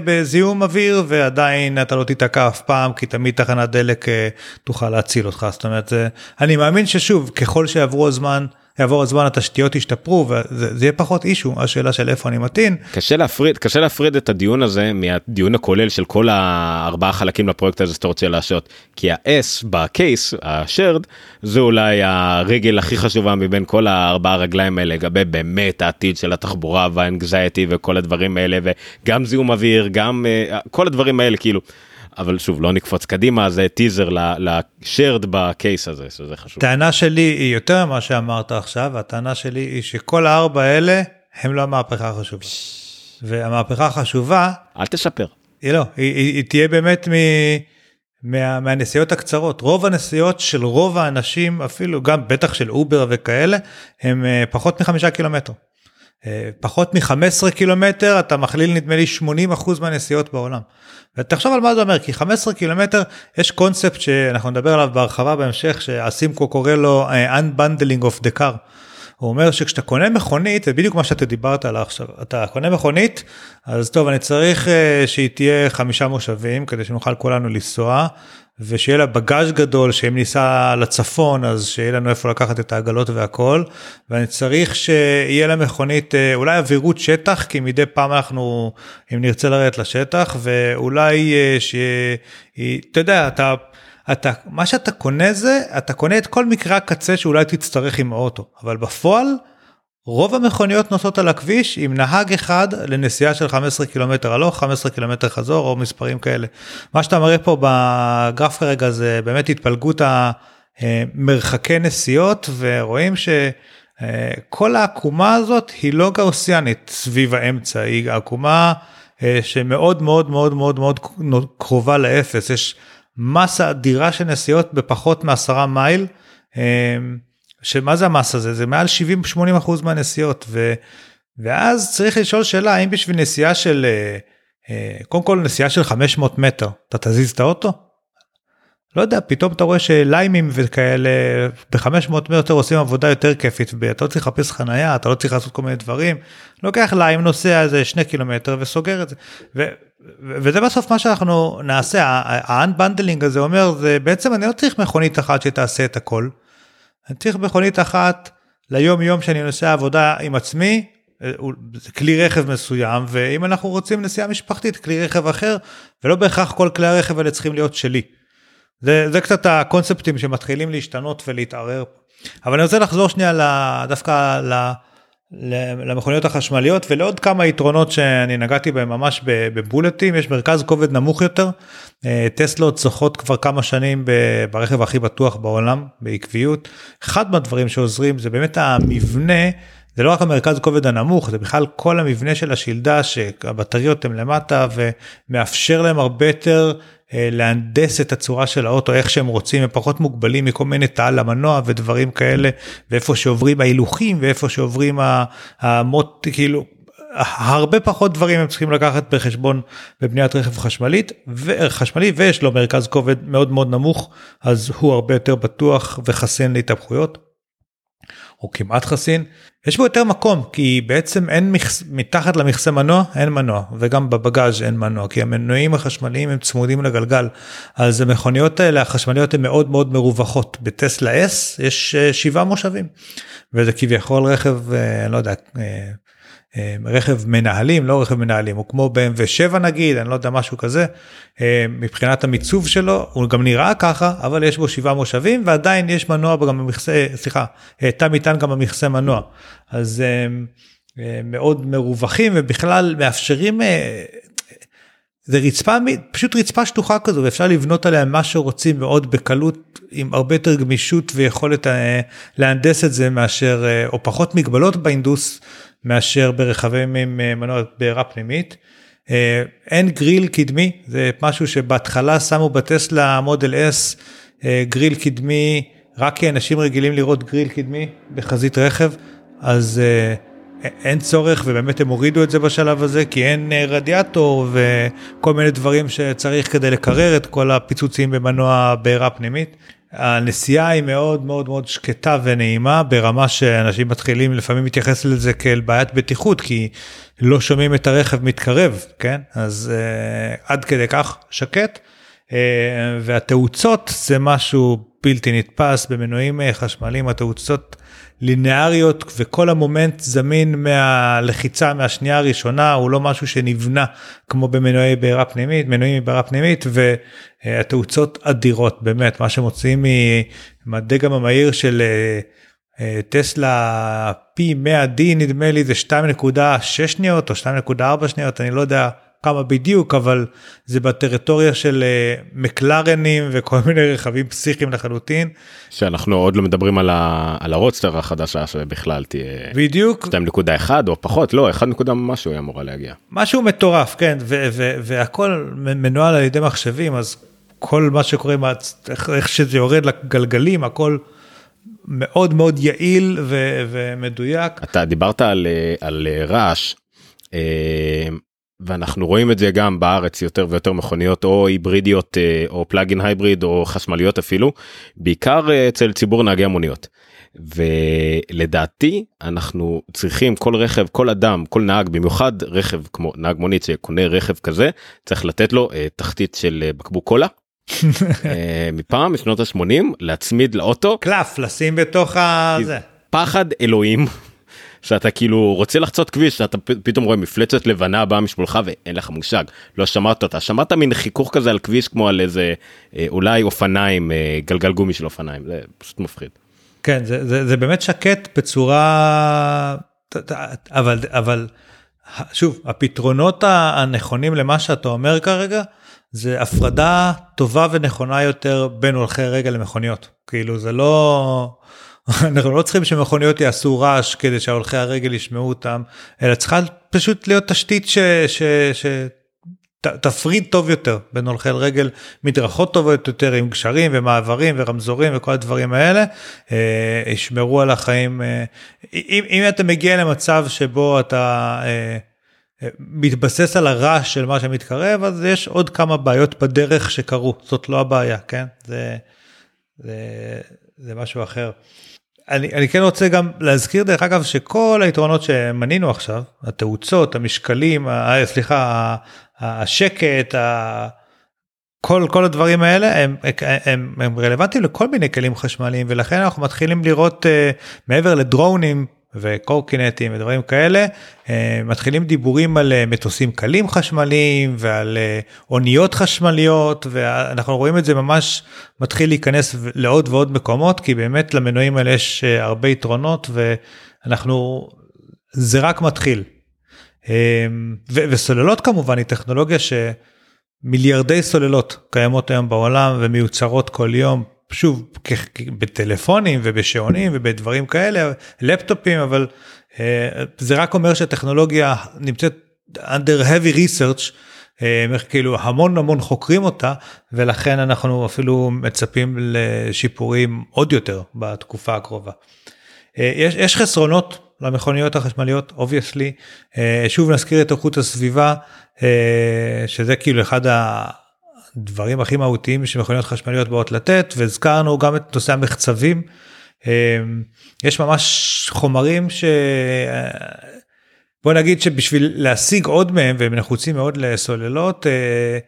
בזיהום אוויר ועדיין אתה לא תיתקע אף פעם, כי תמיד תחנת דלק אה, תוכל להציל אותך, זאת אומרת, אני מאמין ששוב, ככל שיעברו הזמן, יעבור הזמן התשתיות ישתפרו וזה יהיה פחות אישו השאלה של איפה אני מתאים. קשה להפריד קשה להפריד את הדיון הזה מהדיון הכולל של כל הארבעה חלקים לפרויקט הזה שאתה רוצה לעשות כי ה-S בקייס השרד זה אולי הרגל הכי חשובה מבין כל הארבעה רגליים האלה לגבי באמת העתיד של התחבורה והאנגזייטי וכל הדברים האלה וגם זיהום אוויר גם uh, כל הדברים האלה כאילו. אבל שוב לא נקפוץ קדימה זה טיזר לשרד בקייס הזה שזה חשוב. טענה שלי היא יותר ממה שאמרת עכשיו הטענה שלי היא שכל הארבע האלה הם לא המהפכה החשובה. והמהפכה החשובה אל תשפר. היא לא היא, היא, היא תהיה באמת מ... מה, מהנסיעות הקצרות רוב הנסיעות של רוב האנשים אפילו גם בטח של אובר וכאלה הם אה, פחות מחמישה קילומטר. אה, פחות מ-15 קילומטר אתה מכליל נדמה לי 80% מהנסיעות בעולם. ותחשוב על מה זה אומר כי 15 קילומטר יש קונספט שאנחנו נדבר עליו בהרחבה בהמשך שהסימקו קורא לו uh, unbundling of the car. הוא אומר שכשאתה קונה מכונית זה בדיוק מה שאתה דיברת עליו עכשיו אתה קונה מכונית אז טוב אני צריך uh, שהיא תהיה חמישה מושבים כדי שנוכל כולנו לנסוע ושיהיה לה בגאז' גדול שאם ניסע לצפון אז שיהיה לנו איפה לקחת את העגלות והכל ואני צריך שיהיה לה מכונית אה, אולי אווירות שטח כי מדי פעם אנחנו אם נרצה לרדת לשטח ואולי אה, שיהיה אתה יודע אתה. אתה מה שאתה קונה זה אתה קונה את כל מקרה הקצה שאולי תצטרך עם האוטו אבל בפועל רוב המכוניות נוסעות על הכביש עם נהג אחד לנסיעה של 15 קילומטר הלוך 15 קילומטר חזור או מספרים כאלה. מה שאתה מראה פה בגרף כרגע זה באמת התפלגות המרחקי נסיעות ורואים שכל העקומה הזאת היא לא גאוסיאנית סביב האמצע היא עקומה שמאוד מאוד מאוד מאוד מאוד קרובה לאפס יש מסה אדירה של נסיעות בפחות מעשרה מייל. שמה זה המס הזה זה מעל 70-80 אחוז מהנסיעות ו, ואז צריך לשאול שאלה האם בשביל נסיעה של אה, אה, קודם כל נסיעה של 500 מטר אתה תזיז את האוטו? לא יודע פתאום אתה רואה שליימים וכאלה ב-500 מטר עושים עבודה יותר כיפית ואתה לא צריך לחפש חנייה אתה לא צריך לעשות כל מיני דברים לוקח ליים נוסע איזה שני קילומטר וסוגר את זה. ו- וזה בסוף מה שאנחנו נעשה ה-unbundling הזה אומר זה בעצם אני לא צריך מכונית אחת שתעשה את הכל. אני צריך מכונית אחת ליום יום שאני נוסע עבודה עם עצמי, אה, כלי רכב מסוים, ואם אנחנו רוצים נסיעה משפחתית, כלי רכב אחר, ולא בהכרח כל כלי הרכב האלה צריכים להיות שלי. זה, זה קצת הקונספטים שמתחילים להשתנות ולהתערער. אבל אני רוצה לחזור שנייה דווקא למכוניות החשמליות ולעוד כמה יתרונות שאני נגעתי בהם ממש בבולטים. יש מרכז כובד נמוך יותר. אה, טסלות זוכות כבר כמה שנים ברכב הכי בטוח בעולם בעקביות. אחד מהדברים שעוזרים זה באמת המבנה. זה לא רק המרכז כובד הנמוך זה בכלל כל המבנה של השלדה שהבטריות הן למטה ומאפשר להם הרבה יותר להנדס את הצורה של האוטו איך שהם רוצים הם פחות מוגבלים מכל מיני תעל המנוע ודברים כאלה ואיפה שעוברים ההילוכים ואיפה שעוברים המוט כאילו הרבה פחות דברים הם צריכים לקחת בחשבון בבניית רכב חשמלית וחשמלי ויש לו מרכז כובד מאוד מאוד נמוך אז הוא הרבה יותר בטוח וחסין להתהפכויות. או כמעט חסין יש בו יותר מקום כי בעצם אין מכס, מתחת למכסה מנוע אין מנוע וגם בבגאז' אין מנוע כי המנועים החשמליים הם צמודים לגלגל. אז המכוניות האלה החשמליות הן מאוד מאוד מרווחות. בטסלה S יש אה, שבעה מושבים וזה כביכול רכב אה, לא יודע אה, רכב מנהלים לא רכב מנהלים הוא כמו ב-M7 7 נגיד אני לא יודע משהו כזה. אה, מבחינת המיצוב שלו הוא גם נראה ככה אבל יש בו שבעה מושבים ועדיין יש מנוע גם במכסה סליחה אה, תא מטען גם במכסה מנוע. אז מאוד מרווחים ובכלל מאפשרים זה רצפה פשוט רצפה שטוחה כזו ואפשר לבנות עליה מה שרוצים מאוד בקלות עם הרבה יותר גמישות ויכולת להנדס את זה מאשר או פחות מגבלות באינדוס מאשר ברכבים עם אה, מנוע בעירה פנימית. אה, אין גריל קדמי, זה משהו שבהתחלה שמו בטסלה מודל S אה, גריל קדמי, רק כי אנשים רגילים לראות גריל קדמי בחזית רכב, אז אין צורך ובאמת הם הורידו את זה בשלב הזה כי אין רדיאטור וכל מיני דברים שצריך כדי לקרר את כל הפיצוצים במנוע בעירה פנימית. הנסיעה היא מאוד מאוד מאוד שקטה ונעימה ברמה שאנשים מתחילים לפעמים להתייחס לזה כאל בעיית בטיחות כי לא שומעים את הרכב מתקרב כן? אז uh, עד כדי כך שקט. uh, והתאוצות זה משהו בלתי נתפס במנועים אה, חשמליים התאוצות לינאריות וכל המומנט זמין מהלחיצה מהשנייה הראשונה הוא לא משהו שנבנה כמו במנועי בעירה פנימית מנועים מבעירה פנימית והתאוצות אדירות באמת. מה שמוציאים מהדגם המהיר של אה, אה, טסלה פי 100 d נדמה לי זה 2.6 שניות או 2.4 שניות אני לא יודע כמה בדיוק אבל זה בטריטוריה של uh, מקלרנים וכל מיני רכבים פסיכיים לחלוטין. שאנחנו עוד לא מדברים על, ה... על הרודסטר החדשה שבכלל תהיה בדיוק 2.1 או פחות לא 1 נקודה משהו היא אמורה להגיע. משהו מטורף כן ו- ו- והכל מנוהל על ידי מחשבים אז כל מה שקורה איך, איך שזה יורד לגלגלים הכל מאוד מאוד יעיל ו- ומדויק. אתה דיברת על, אה, על אה, רעש. אה, ואנחנו רואים את זה גם בארץ יותר ויותר מכוניות או היברידיות או פלאגין הייבריד או חשמליות אפילו בעיקר אצל ציבור נהגי המוניות. ולדעתי אנחנו צריכים כל רכב כל אדם כל נהג במיוחד רכב כמו נהג מונית שקונה רכב כזה צריך לתת לו תחתית של בקבוק קולה אה, מפעם משנות ה-80 להצמיד לאוטו. קלף לשים בתוך הזה פחד אלוהים שאתה כאילו רוצה לחצות כביש שאתה פתאום רואה מפלצת לבנה באה משמאלך ואין לך מושג לא שמעת אותה שמעת מין חיכוך כזה על כביש כמו על איזה אה, אולי אופניים אה, גלגל גומי של אופניים זה פשוט מפחיד. כן זה, זה, זה באמת שקט בצורה אבל אבל שוב הפתרונות הנכונים למה שאתה אומר כרגע זה הפרדה טובה ונכונה יותר בין הולכי רגל למכוניות. כאילו זה לא, אנחנו לא צריכים שמכוניות יעשו רעש כדי שההולכי הרגל ישמעו אותם, אלא צריכה פשוט להיות תשתית ש... ש, ש תפריד טוב יותר בין הולכי רגל, מדרכות טובות יותר עם גשרים ומעברים ורמזורים וכל הדברים האלה, אה, ישמרו על החיים. אה, אם, אם אתה מגיע למצב שבו אתה אה, מתבסס על הרעש של מה שמתקרב אז יש עוד כמה בעיות בדרך שקרו זאת לא הבעיה כן זה זה, זה משהו אחר. אני, אני כן רוצה גם להזכיר דרך אגב שכל היתרונות שמנינו עכשיו התאוצות המשקלים ה, סליחה השקט ה, כל כל הדברים האלה הם, הם, הם רלוונטיים לכל מיני כלים חשמליים ולכן אנחנו מתחילים לראות uh, מעבר לדרונים וקורקינטים ודברים כאלה אה, מתחילים דיבורים על אה, מטוסים קלים חשמליים ועל אה, אוניות חשמליות ואנחנו רואים את זה ממש מתחיל להיכנס לעוד ועוד מקומות כי באמת למנועים האלה יש הרבה יתרונות ואנחנו זה רק מתחיל. וסוללות כמובן היא טכנולוגיה שמיליארדי סוללות קיימות היום בעולם ומיוצרות כל יום שוב בטלפונים ובשעונים ובדברים כאלה לפטופים אבל אה, זה רק אומר שהטכנולוגיה נמצאת under heavy research אה, כאילו המון המון חוקרים אותה ולכן אנחנו אפילו מצפים לשיפורים עוד יותר בתקופה הקרובה. אה, יש, יש חסרונות למכוניות החשמליות obviously שוב נזכיר את איכות הסביבה שזה כאילו אחד הדברים הכי מהותיים שמכוניות חשמליות באות לתת והזכרנו גם את נושא המחצבים. אמ, יש ממש חומרים ש... בוא נגיד שבשביל להשיג עוד מהם והם נחוצים מאוד לסוללות אה,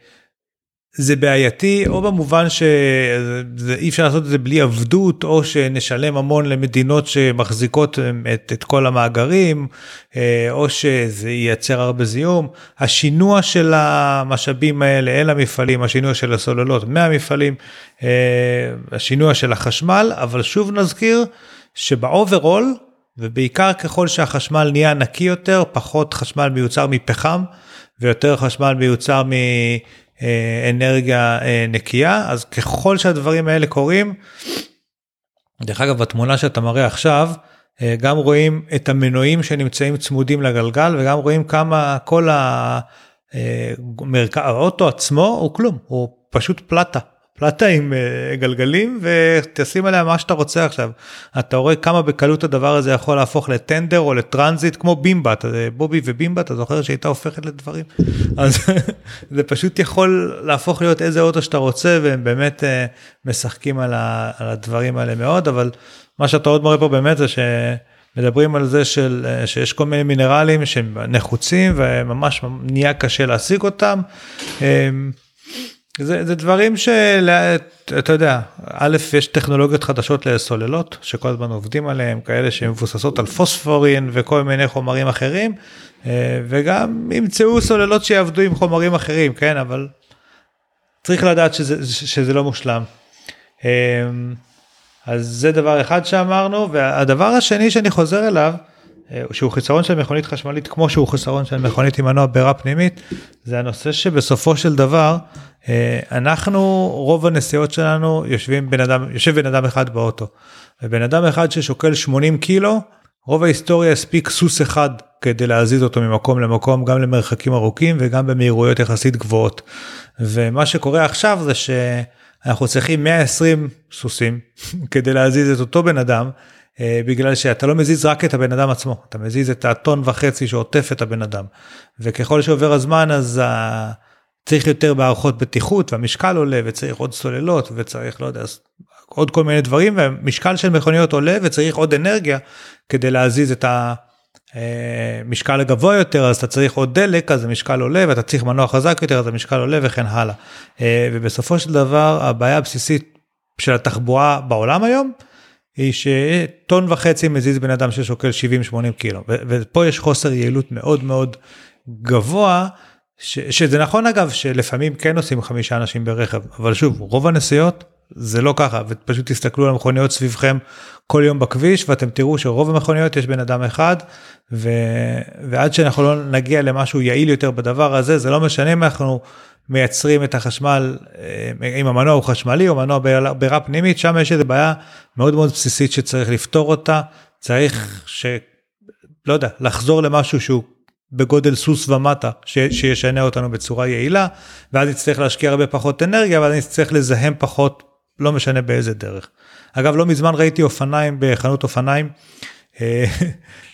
זה בעייתי או במובן שאי אפשר לעשות את זה בלי עבדות או שנשלם המון למדינות שמחזיקות את, את כל המאגרים אה, או שזה ייצר הרבה זיהום. השינוע של המשאבים האלה אל המפעלים, השינוע של הסוללות מהמפעלים, אה, השינוע של החשמל, אבל שוב נזכיר שבאוברול ובעיקר ככל שהחשמל נהיה נקי יותר, פחות חשמל מיוצר מפחם ויותר חשמל מיוצר מ... אה, אנרגיה אה, נקייה אז ככל שהדברים האלה קורים. דרך אגב בתמונה שאתה מראה עכשיו אה, גם רואים את המנועים שנמצאים צמודים לגלגל וגם רואים כמה כל המרכב האוטו עצמו הוא כלום הוא פשוט פלטה פלטה עם uh, גלגלים ותשים עליה מה שאתה רוצה עכשיו. אתה רואה כמה בקלות הדבר הזה יכול להפוך לטנדר או לטרנזיט כמו בימבה, בובי ובימבה, אתה זוכר שהייתה הופכת לדברים? אז זה פשוט יכול להפוך להיות איזה אוטו שאתה רוצה והם באמת uh, משחקים על, ה, על הדברים האלה מאוד, אבל מה שאתה עוד מראה פה באמת זה ש... מדברים על זה של, אה, שיש כל מיני מינרלים שהם נחוצים וממש נהיה קשה להשיג אותם. זה, זה דברים שאתה יודע, א', יש טכנולוגיות חדשות לסוללות שכל הזמן עובדים עליהם, כאלה שמבוססות על פוספורין וכל מיני חומרים אחרים, אה, וגם ימצאו סוללות שיעבדו עם חומרים אחרים, כן, אבל צריך לדעת שזה, שזה לא מושלם. אה, אז זה דבר אחד שאמרנו, והדבר השני שאני חוזר אליו, שהוא חיסרון של מכונית חשמלית כמו שהוא חיסרון של מכונית עם מנוע בעירה פנימית, זה הנושא שבסופו של דבר אה, אנחנו רוב הנסיעות שלנו יושבים בן אדם יושב בן אדם אחד באוטו ובן אדם אחד ששוקל 80 קילו רוב ההיסטוריה הספיק סוס אחד כדי להזיז אותו ממקום למקום גם למרחקים ארוכים וגם במהירויות יחסית גבוהות. ומה שקורה עכשיו זה אנחנו צריכים 120 סוסים כדי להזיז את אותו בן אדם, אה, בגלל שאתה לא מזיז רק את הבן אדם עצמו, אתה מזיז את הטון וחצי שעוטף את הבן אדם. וככל שעובר הזמן אז ה... צריך יותר מערכות בטיחות והמשקל עולה וצריך עוד סוללות וצריך לא יודע עוד כל מיני דברים והמשקל של מכוניות עולה וצריך עוד אנרגיה כדי להזיז את המשקל הגבוה יותר אז אתה צריך עוד דלק אז המשקל עולה ואתה צריך מנוע חזק יותר אז המשקל עולה וכן הלאה. אה, ובסופו של דבר הבעיה הבסיסית של התחבורה בעולם היום היא שטון וחצי מזיז בן אדם ששוקל 70-80 קילו ופה יש חוסר יעילות מאוד מאוד גבוה. ש, שזה נכון אגב שלפעמים כן עושים חמישה אנשים ברכב אבל שוב רוב הנסיעות זה לא ככה ופשוט תסתכלו על המכוניות סביבכם כל יום בכביש ואתם תראו שרוב המכוניות יש בן אדם אחד ו... ועד שאנחנו לא נגיע למשהו יעיל יותר בדבר הזה זה לא משנה אם אנחנו מייצרים את החשמל אה, אם המנוע הוא חשמלי או מנוע בעירה פנימית שם יש איזה בעיה מאוד מאוד בסיסית שצריך לפתור אותה צריך ש... לא יודע לחזור למשהו שהוא בגודל סוס ומטה ש, שישנה אותנו בצורה יעילה ואז נצטרך להשקיע הרבה פחות אנרגיה ואז נצטרך לזהם פחות לא משנה באיזה דרך. אגב לא מזמן ראיתי אופניים בחנות אופניים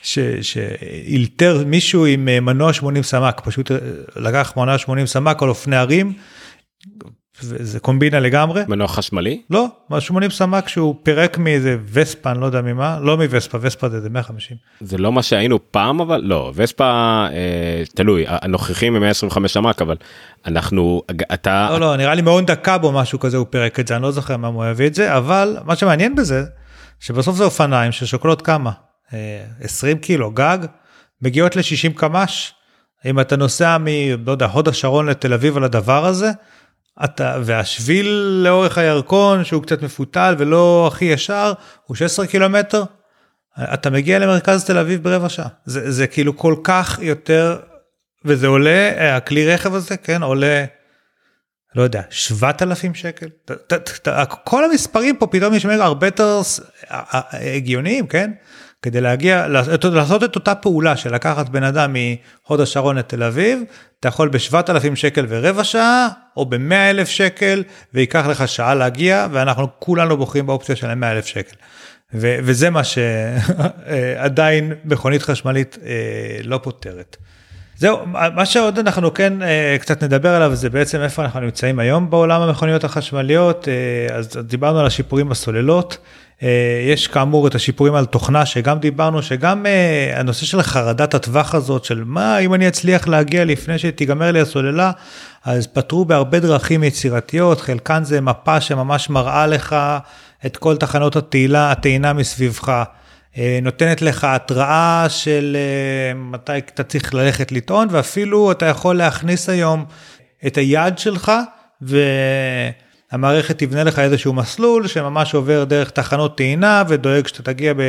שאילתר מישהו עם אה, מנוע 80 סמ"ק פשוט אה, לקח מנוע 80 סמ"ק על אופני הרים זה קומבינה לגמרי. מנוע חשמלי? לא, 80 סמ"ק שהוא פירק מאיזה וספה, אני לא יודע ממה, לא מווספה, וספה זה איזה 150. זה לא מה שהיינו פעם אבל לא, וספה אה, תלוי, הנוכחים הם 125 סמ"ק אבל אנחנו, אתה... לא, לא, נראה לי מאוד דקה בו משהו כזה הוא פירק את זה, אני לא זוכר מה הוא הביא את זה, אבל מה שמעניין בזה, שבסוף זה אופניים ששוקלות כמה? 20 אה, קילו גג, מגיעות ל-60 קמ"ש. אם אתה נוסע מ... לא יודע, הוד השרון לתל אביב על הדבר הזה, אתה, והשביל לאורך הירקון שהוא קצת מפותל ולא הכי ישר הוא 16 קילומטר. אתה מגיע למרכז תל אביב ברבע שעה זה, זה כאילו כל כך יותר וזה עולה הכלי רכב הזה כן עולה לא יודע 7,000 שקל ת, ת, ת, כל המספרים פה פתאום נשמעים הרבה יותר הגיוניים כן כדי להגיע לעשות את אותה פעולה של לקחת בן אדם מהוד השרון לתל אביב אתה יכול ב-7,000 שקל ורבע שעה או ב-100,000 שקל וייקח לך שעה להגיע ואנחנו כולנו בוחרים באופציה של 100,000 שקל. ו- וזה מה שעדיין מכונית חשמלית אה, לא פותרת. זהו, מה שעוד אנחנו כן אה, קצת נדבר עליו זה בעצם איפה אנחנו נמצאים היום בעולם המכוניות החשמליות, אה, אז דיברנו על השיפורים בסוללות, יש כאמור את השיפורים על תוכנה שגם דיברנו שגם אה, הנושא של חרדת הטווח הזאת של מה אם אני אצליח להגיע לפני שתיגמר לי הסוללה אז פתרו בהרבה דרכים יצירתיות חלקן זה מפה שממש מראה לך את כל תחנות התהילה הטעינה מסביבך. אה, נותנת לך התראה של מתי אתה צריך ללכת לטעון ואפילו אתה יכול להכניס היום את היד שלך. ו... המערכת תבנה לך איזשהו מסלול שממש עובר דרך תחנות טעינה ודואג שאתה תגיע ב,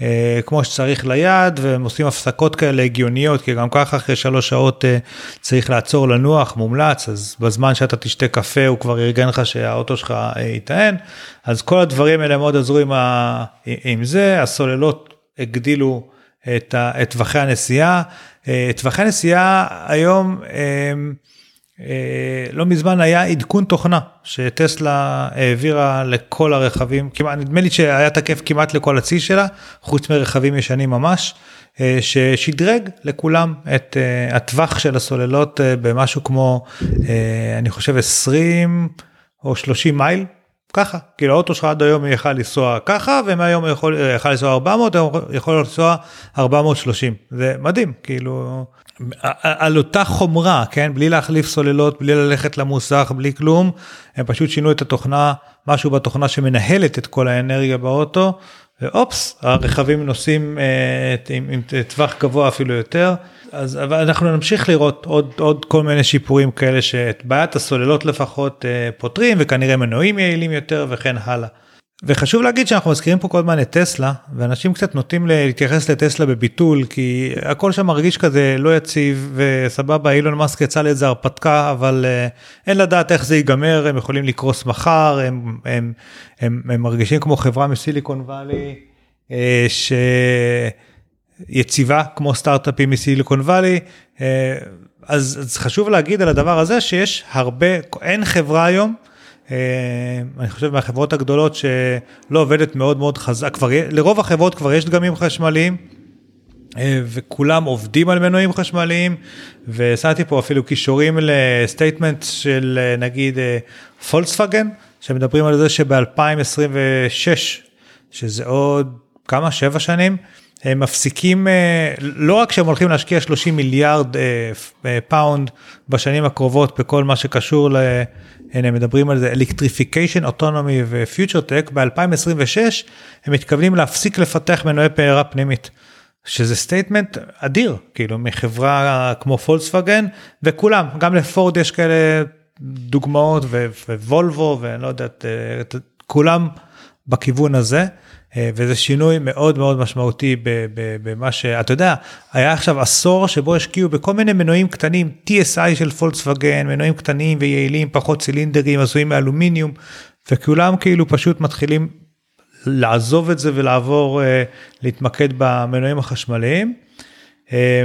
אה, כמו שצריך ליד והם עושים הפסקות כאלה הגיוניות כי גם ככה אחרי שלוש שעות אה, צריך לעצור לנוח מומלץ אז בזמן שאתה תשתה קפה הוא כבר ארגן לך שהאוטו שלך אה, אז כל הדברים האלה מאוד עזרו עם, ה, עם זה הסוללות הגדילו את טווחי הנסיעה אה, טווחי הנסיעה היום. אה, לא מזמן היה עדכון תוכנה שטסלה העבירה לכל הרכבים, כמעט, נדמה לי שהיה תקף כמעט לכל הצי שלה, חוץ מרכבים ישנים ממש, אה, ששדרג לכולם את אה, הטווח של הסוללות במשהו כמו, אני חושב 20 או 30 מייל, ככה, כאילו האוטו שלך עד היום יכל לנסוע ככה, ומהיום יכול, יכל לנסוע 400, יכול לנסוע 430, זה מדהים, כאילו... על אותה חומרה, כן? בלי להחליף סוללות, בלי ללכת למוסך, בלי כלום, הם פשוט שינו את התוכנה, משהו בתוכנה שמנהלת את כל האנרגיה באוטו, ואופס, הרכבים נוסעים אה, עם, עם טווח גבוה אפילו יותר. אז אבל אנחנו נמשיך לראות עוד עוד כל מיני שיפורים כאלה שאת בעיית הסוללות לפחות אה, פותרים וכנראה מנועים יעילים יותר וכן הלאה. וחשוב להגיד שאנחנו מזכירים פה כל הזמן את טסלה ואנשים קצת נוטים להתייחס לטסלה בביטול כי הכל שם מרגיש כזה לא יציב וסבבה אילון מאסק יצא לאיזה הרפתקה אבל uh, אין לדעת איך זה ייגמר הם יכולים לקרוס מחר הם, הם, הם, הם מרגישים כמו חברה מסיליקון וואלי uh, שיציבה כמו סטארט-אפים מסיליקון וואלי uh, אז, אז חשוב להגיד על הדבר הזה שיש הרבה אין חברה היום. אני חושב מהחברות הגדולות שלא עובדת מאוד מאוד חזק, כבר לרוב החברות כבר יש דגמים חשמליים. וכולם עובדים על מנועים חשמליים ושמתי פה אפילו קישורים ל statement של נגיד פולקסווגן שמדברים על זה שב-2026 שזה עוד כמה שבע שנים הם מפסיקים אה, לא רק שהם הולכים להשקיע 30 מיליארד אה, אה, pound בשנים הקרובות בכל מה שקשור ל... הנה מדברים על זה electrification אוטונומי ו future tech ב-2026 הם מתכוונים להפסיק לפתח מנועי בעירה פנימית. שזה statement אדיר כאילו מחברה כמו פולקסווגן וכולם גם לפורד יש כאלה דוגמאות ווולבו ואני לא יודעת כולם בכיוון הזה. אה, וזה שינוי מאוד מאוד משמעותי במה שאתה יודע היה עכשיו עשור שבו השקיעו בכל מיני מנועים קטנים TSI של פולקסווגן מנועים קטנים ויעילים פחות צילינדרים עשויים מאלומיניום וכולם כאילו פשוט מתחילים לעזוב את זה ולעבור אה, להתמקד במנועים החשמליים. אה,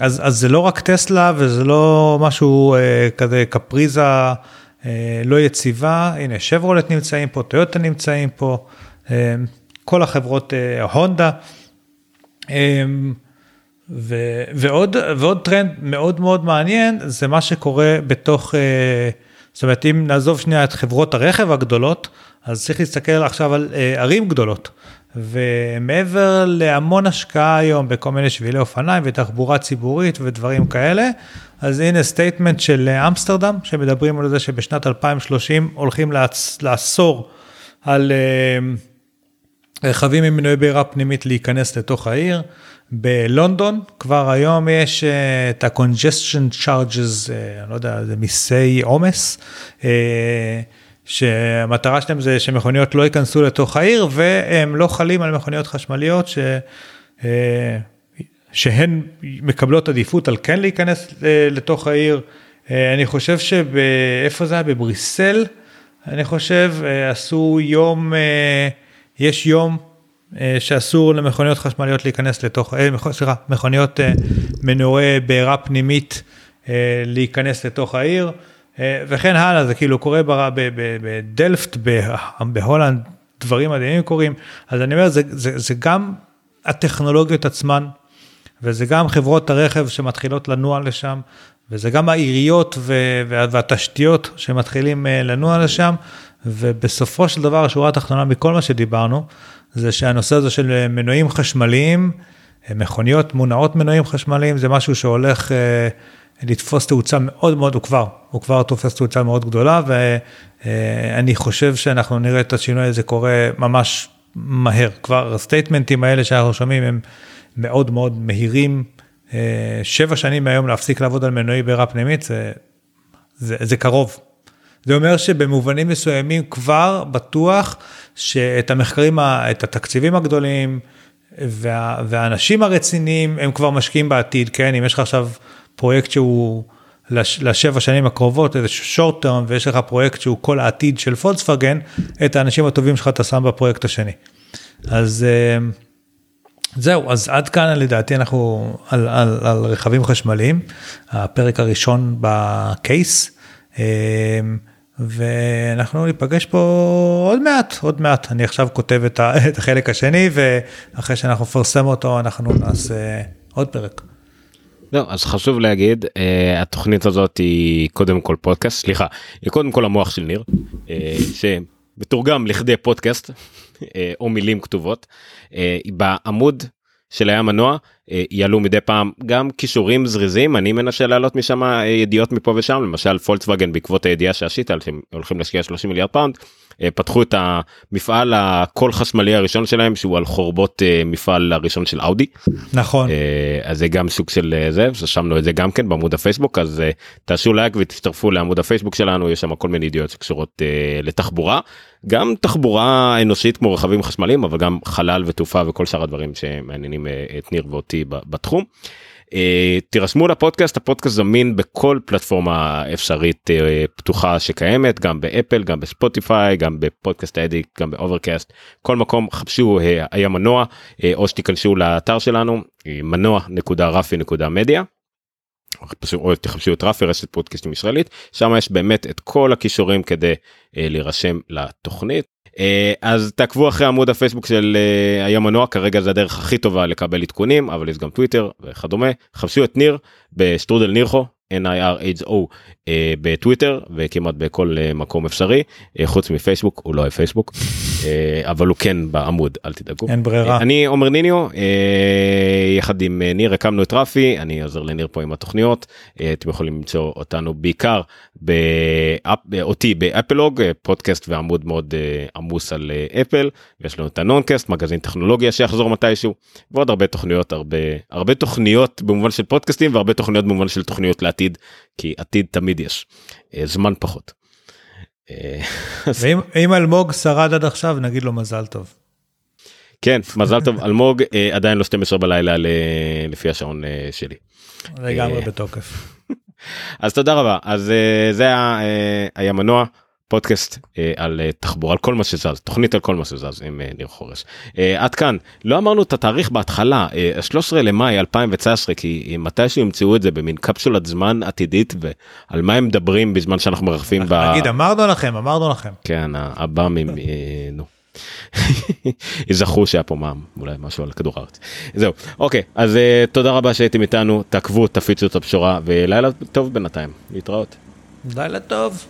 אז, אז זה לא רק טסלה וזה לא משהו כזה קפריזה לא יציבה הנה שברולט נמצאים פה טויוטה נמצאים פה. כל החברות אה, הונדה. אמ, ו, ועוד, ועוד טרנד מאוד מאוד מעניין זה מה שקורה בתוך, אה, זאת אומרת אם נעזוב שנייה את חברות הרכב הגדולות, אז צריך להסתכל עכשיו על אה, ערים גדולות. ומעבר להמון השקעה היום בכל מיני שבילי אופניים ותחבורה ציבורית ודברים כאלה, אז הנה statement של אמסטרדם שמדברים על זה שבשנת 2030 הולכים לאסור על רכבים עם מנועי בעירה פנימית להיכנס לתוך העיר. בלונדון כבר היום יש אה, את ה-congestion charges, אה, אני לא יודע, זה מיסי עומס, אה, שהמטרה שלהם זה שמכוניות לא ייכנסו לתוך העיר והם לא חלים על מכוניות חשמליות ש... שהן מקבלות עדיפות על כן להיכנס לתוך העיר. אני חושב שבאיפה זה היה? בבריסל, אני חושב, עשו יום יש יום אה, שאסור למכוניות חשמליות להיכנס לתוך, אה, סליחה, מכוניות אה, מנועי בעירה פנימית להיכנס לתוך העיר, וכן הלאה, זה כאילו קורה בדלפט, בהולנד, דברים מדהימים קורים, אז אני אומר, זה, זה, זה גם הטכנולוגיות עצמן, וזה גם חברות הרכב שמתחילות לנוע לשם, וזה גם העיריות והתשתיות שמתחילים לנוע לשם, ובסופו של דבר השורה התחתונה מכל מה שדיברנו, זה שהנושא הזה של מנועים חשמליים, מכוניות מונעות מנועים חשמליים, זה משהו שהולך אה, לתפוס תאוצה מאוד מאוד, הוא כבר, הוא כבר תופס תאוצה מאוד גדולה, ואני חושב שאנחנו נראה את השינוי הזה קורה ממש מהר. כבר הסטייטמנטים האלה שאנחנו שומעים הם מאוד מאוד מהירים. אה, שבע שנים מהיום להפסיק לעבוד על מנועי בעירה פנימית, זה, זה, זה קרוב, זה אומר שבמובנים מסוימים כבר בטוח שאת המחקרים, את התקציבים הגדולים וה, והאנשים הרציניים הם כבר משקיעים בעתיד, כן? אם יש לך עכשיו פרויקט שהוא לש, לשבע שנים הקרובות, איזה שורט טרם, ויש לך פרויקט שהוא כל העתיד של פולקסווגן, את האנשים הטובים שלך אתה שם בפרויקט השני. אז אה, זהו, אז עד כאן לדעתי אנחנו על, על, על רכבים חשמליים, הפרק הראשון בקייס. אה, ואנחנו ניפגש פה עוד מעט, עוד מעט. אני עכשיו כותב את, החלק השני, ואחרי שאנחנו נפרסם אותו, אנחנו נעשה עוד פרק. לא, אז חשוב להגיד, uh, התוכנית הזאת היא קודם כל פודקאסט, סליחה, היא קודם כל המוח של ניר, uh, שמתורגם לכדי פודקאסט, uh, או מילים כתובות, בעמוד של הים מנוע אה, יעלו מדי פעם גם קישורים זריזים אני מנסה להעלות משם אה, ידיעות מפה ושם למשל פולקסווגן בעקבות הידיעה שעשית שהם הולכים להשקיע 30 מיליארד pound אה, פתחו את המפעל הכל חשמלי הראשון שלהם שהוא על חורבות מפעל הראשון של אאודי. נכון. אז זה גם סוג של זה ששמנו את זה גם כן בעמוד הפייסבוק אז תעשו לייק ותצטרפו לעמוד הפייסבוק שלנו יש שם כל מיני ידיעות שקשורות לתחבורה גם תחבורה אנושית כמו רכבים חשמליים אבל גם חלל ותעופה וכל שאר הדברים שמעניינים את ניר ואותי בתחום. Uh, תירשמו לפודקאסט הפודקאסט זמין בכל פלטפורמה אפשרית uh, פתוחה שקיימת גם באפל גם בספוטיפיי גם ב Podcast Addict גם באוברקאסט כל מקום חפשו היה מנוע או שתיכנסו לאתר שלנו מנוע נקודה רפי נקודה מדיה. או תחפשו את רפי רשת פודקאסטים ישראלית שם יש באמת את כל הכישורים כדי אה, להירשם לתוכנית. אה, אז תעקבו אחרי עמוד הפייסבוק של אה, היה מנוע כרגע זה הדרך הכי טובה לקבל עדכונים אבל יש גם טוויטר וכדומה חפשו את ניר בשטרודל נירחו NIRHO אה, בטוויטר וכמעט בכל אה, מקום אפשרי. אה, חוץ מפייסבוק הוא לא פייסבוק. אה, אבל הוא כן בעמוד אל תדאגו. אין ברירה. אה, אני עומר ניניו אה, יחד עם אה, ניר הקמנו את רפי. אני עוזר לניר פה עם התוכניות. אה, אתם יכולים למצוא אותנו בעיקר באפ, אותי באפלוג אה, פודקאסט ועמוד מאוד אה, עמוס על אה, אפל. יש לנו את הנונקאסט מגזין טכנולוגיה שיחזור מתישהו. ועוד הרבה תוכניות הרבה הרבה תוכניות במובן של פודקאסטים והרבה תוכניות במובן של תוכניות לעתיד כי עתיד תמיד יש אה, זמן פחות. אה, ואם אם אלמוג שרד עד עכשיו נגיד לו מזל טוב. כן מזל טוב אלמוג אה, עדיין לא 12 בלילה לפי השעון שלי. לגמרי בתוקף. אז תודה רבה אז זה היה מנוע פודקאסט אה, על אה, תחבורה על כל מה שזז תוכנית על כל מה שזז עם אה, ניר חורש. אה, עד כאן לא אמרנו את התאריך בהתחלה אה, 13 למאי 2019 כי מתישהו ימצאו את זה במין קפסולת זמן עתידית ועל מה הם מדברים בזמן שאנחנו מרחפים ב... נגיד אמרנו לכם אמרנו לכם. כן הבאמים אה, נו. יזכרו שהיה פה מע"מ אולי משהו על כדור הארץ זהו אוקיי אז uh, תודה רבה שהייתם איתנו תעקבו תפיצו את הבשורה ולילה טוב בינתיים להתראות. לילה טוב.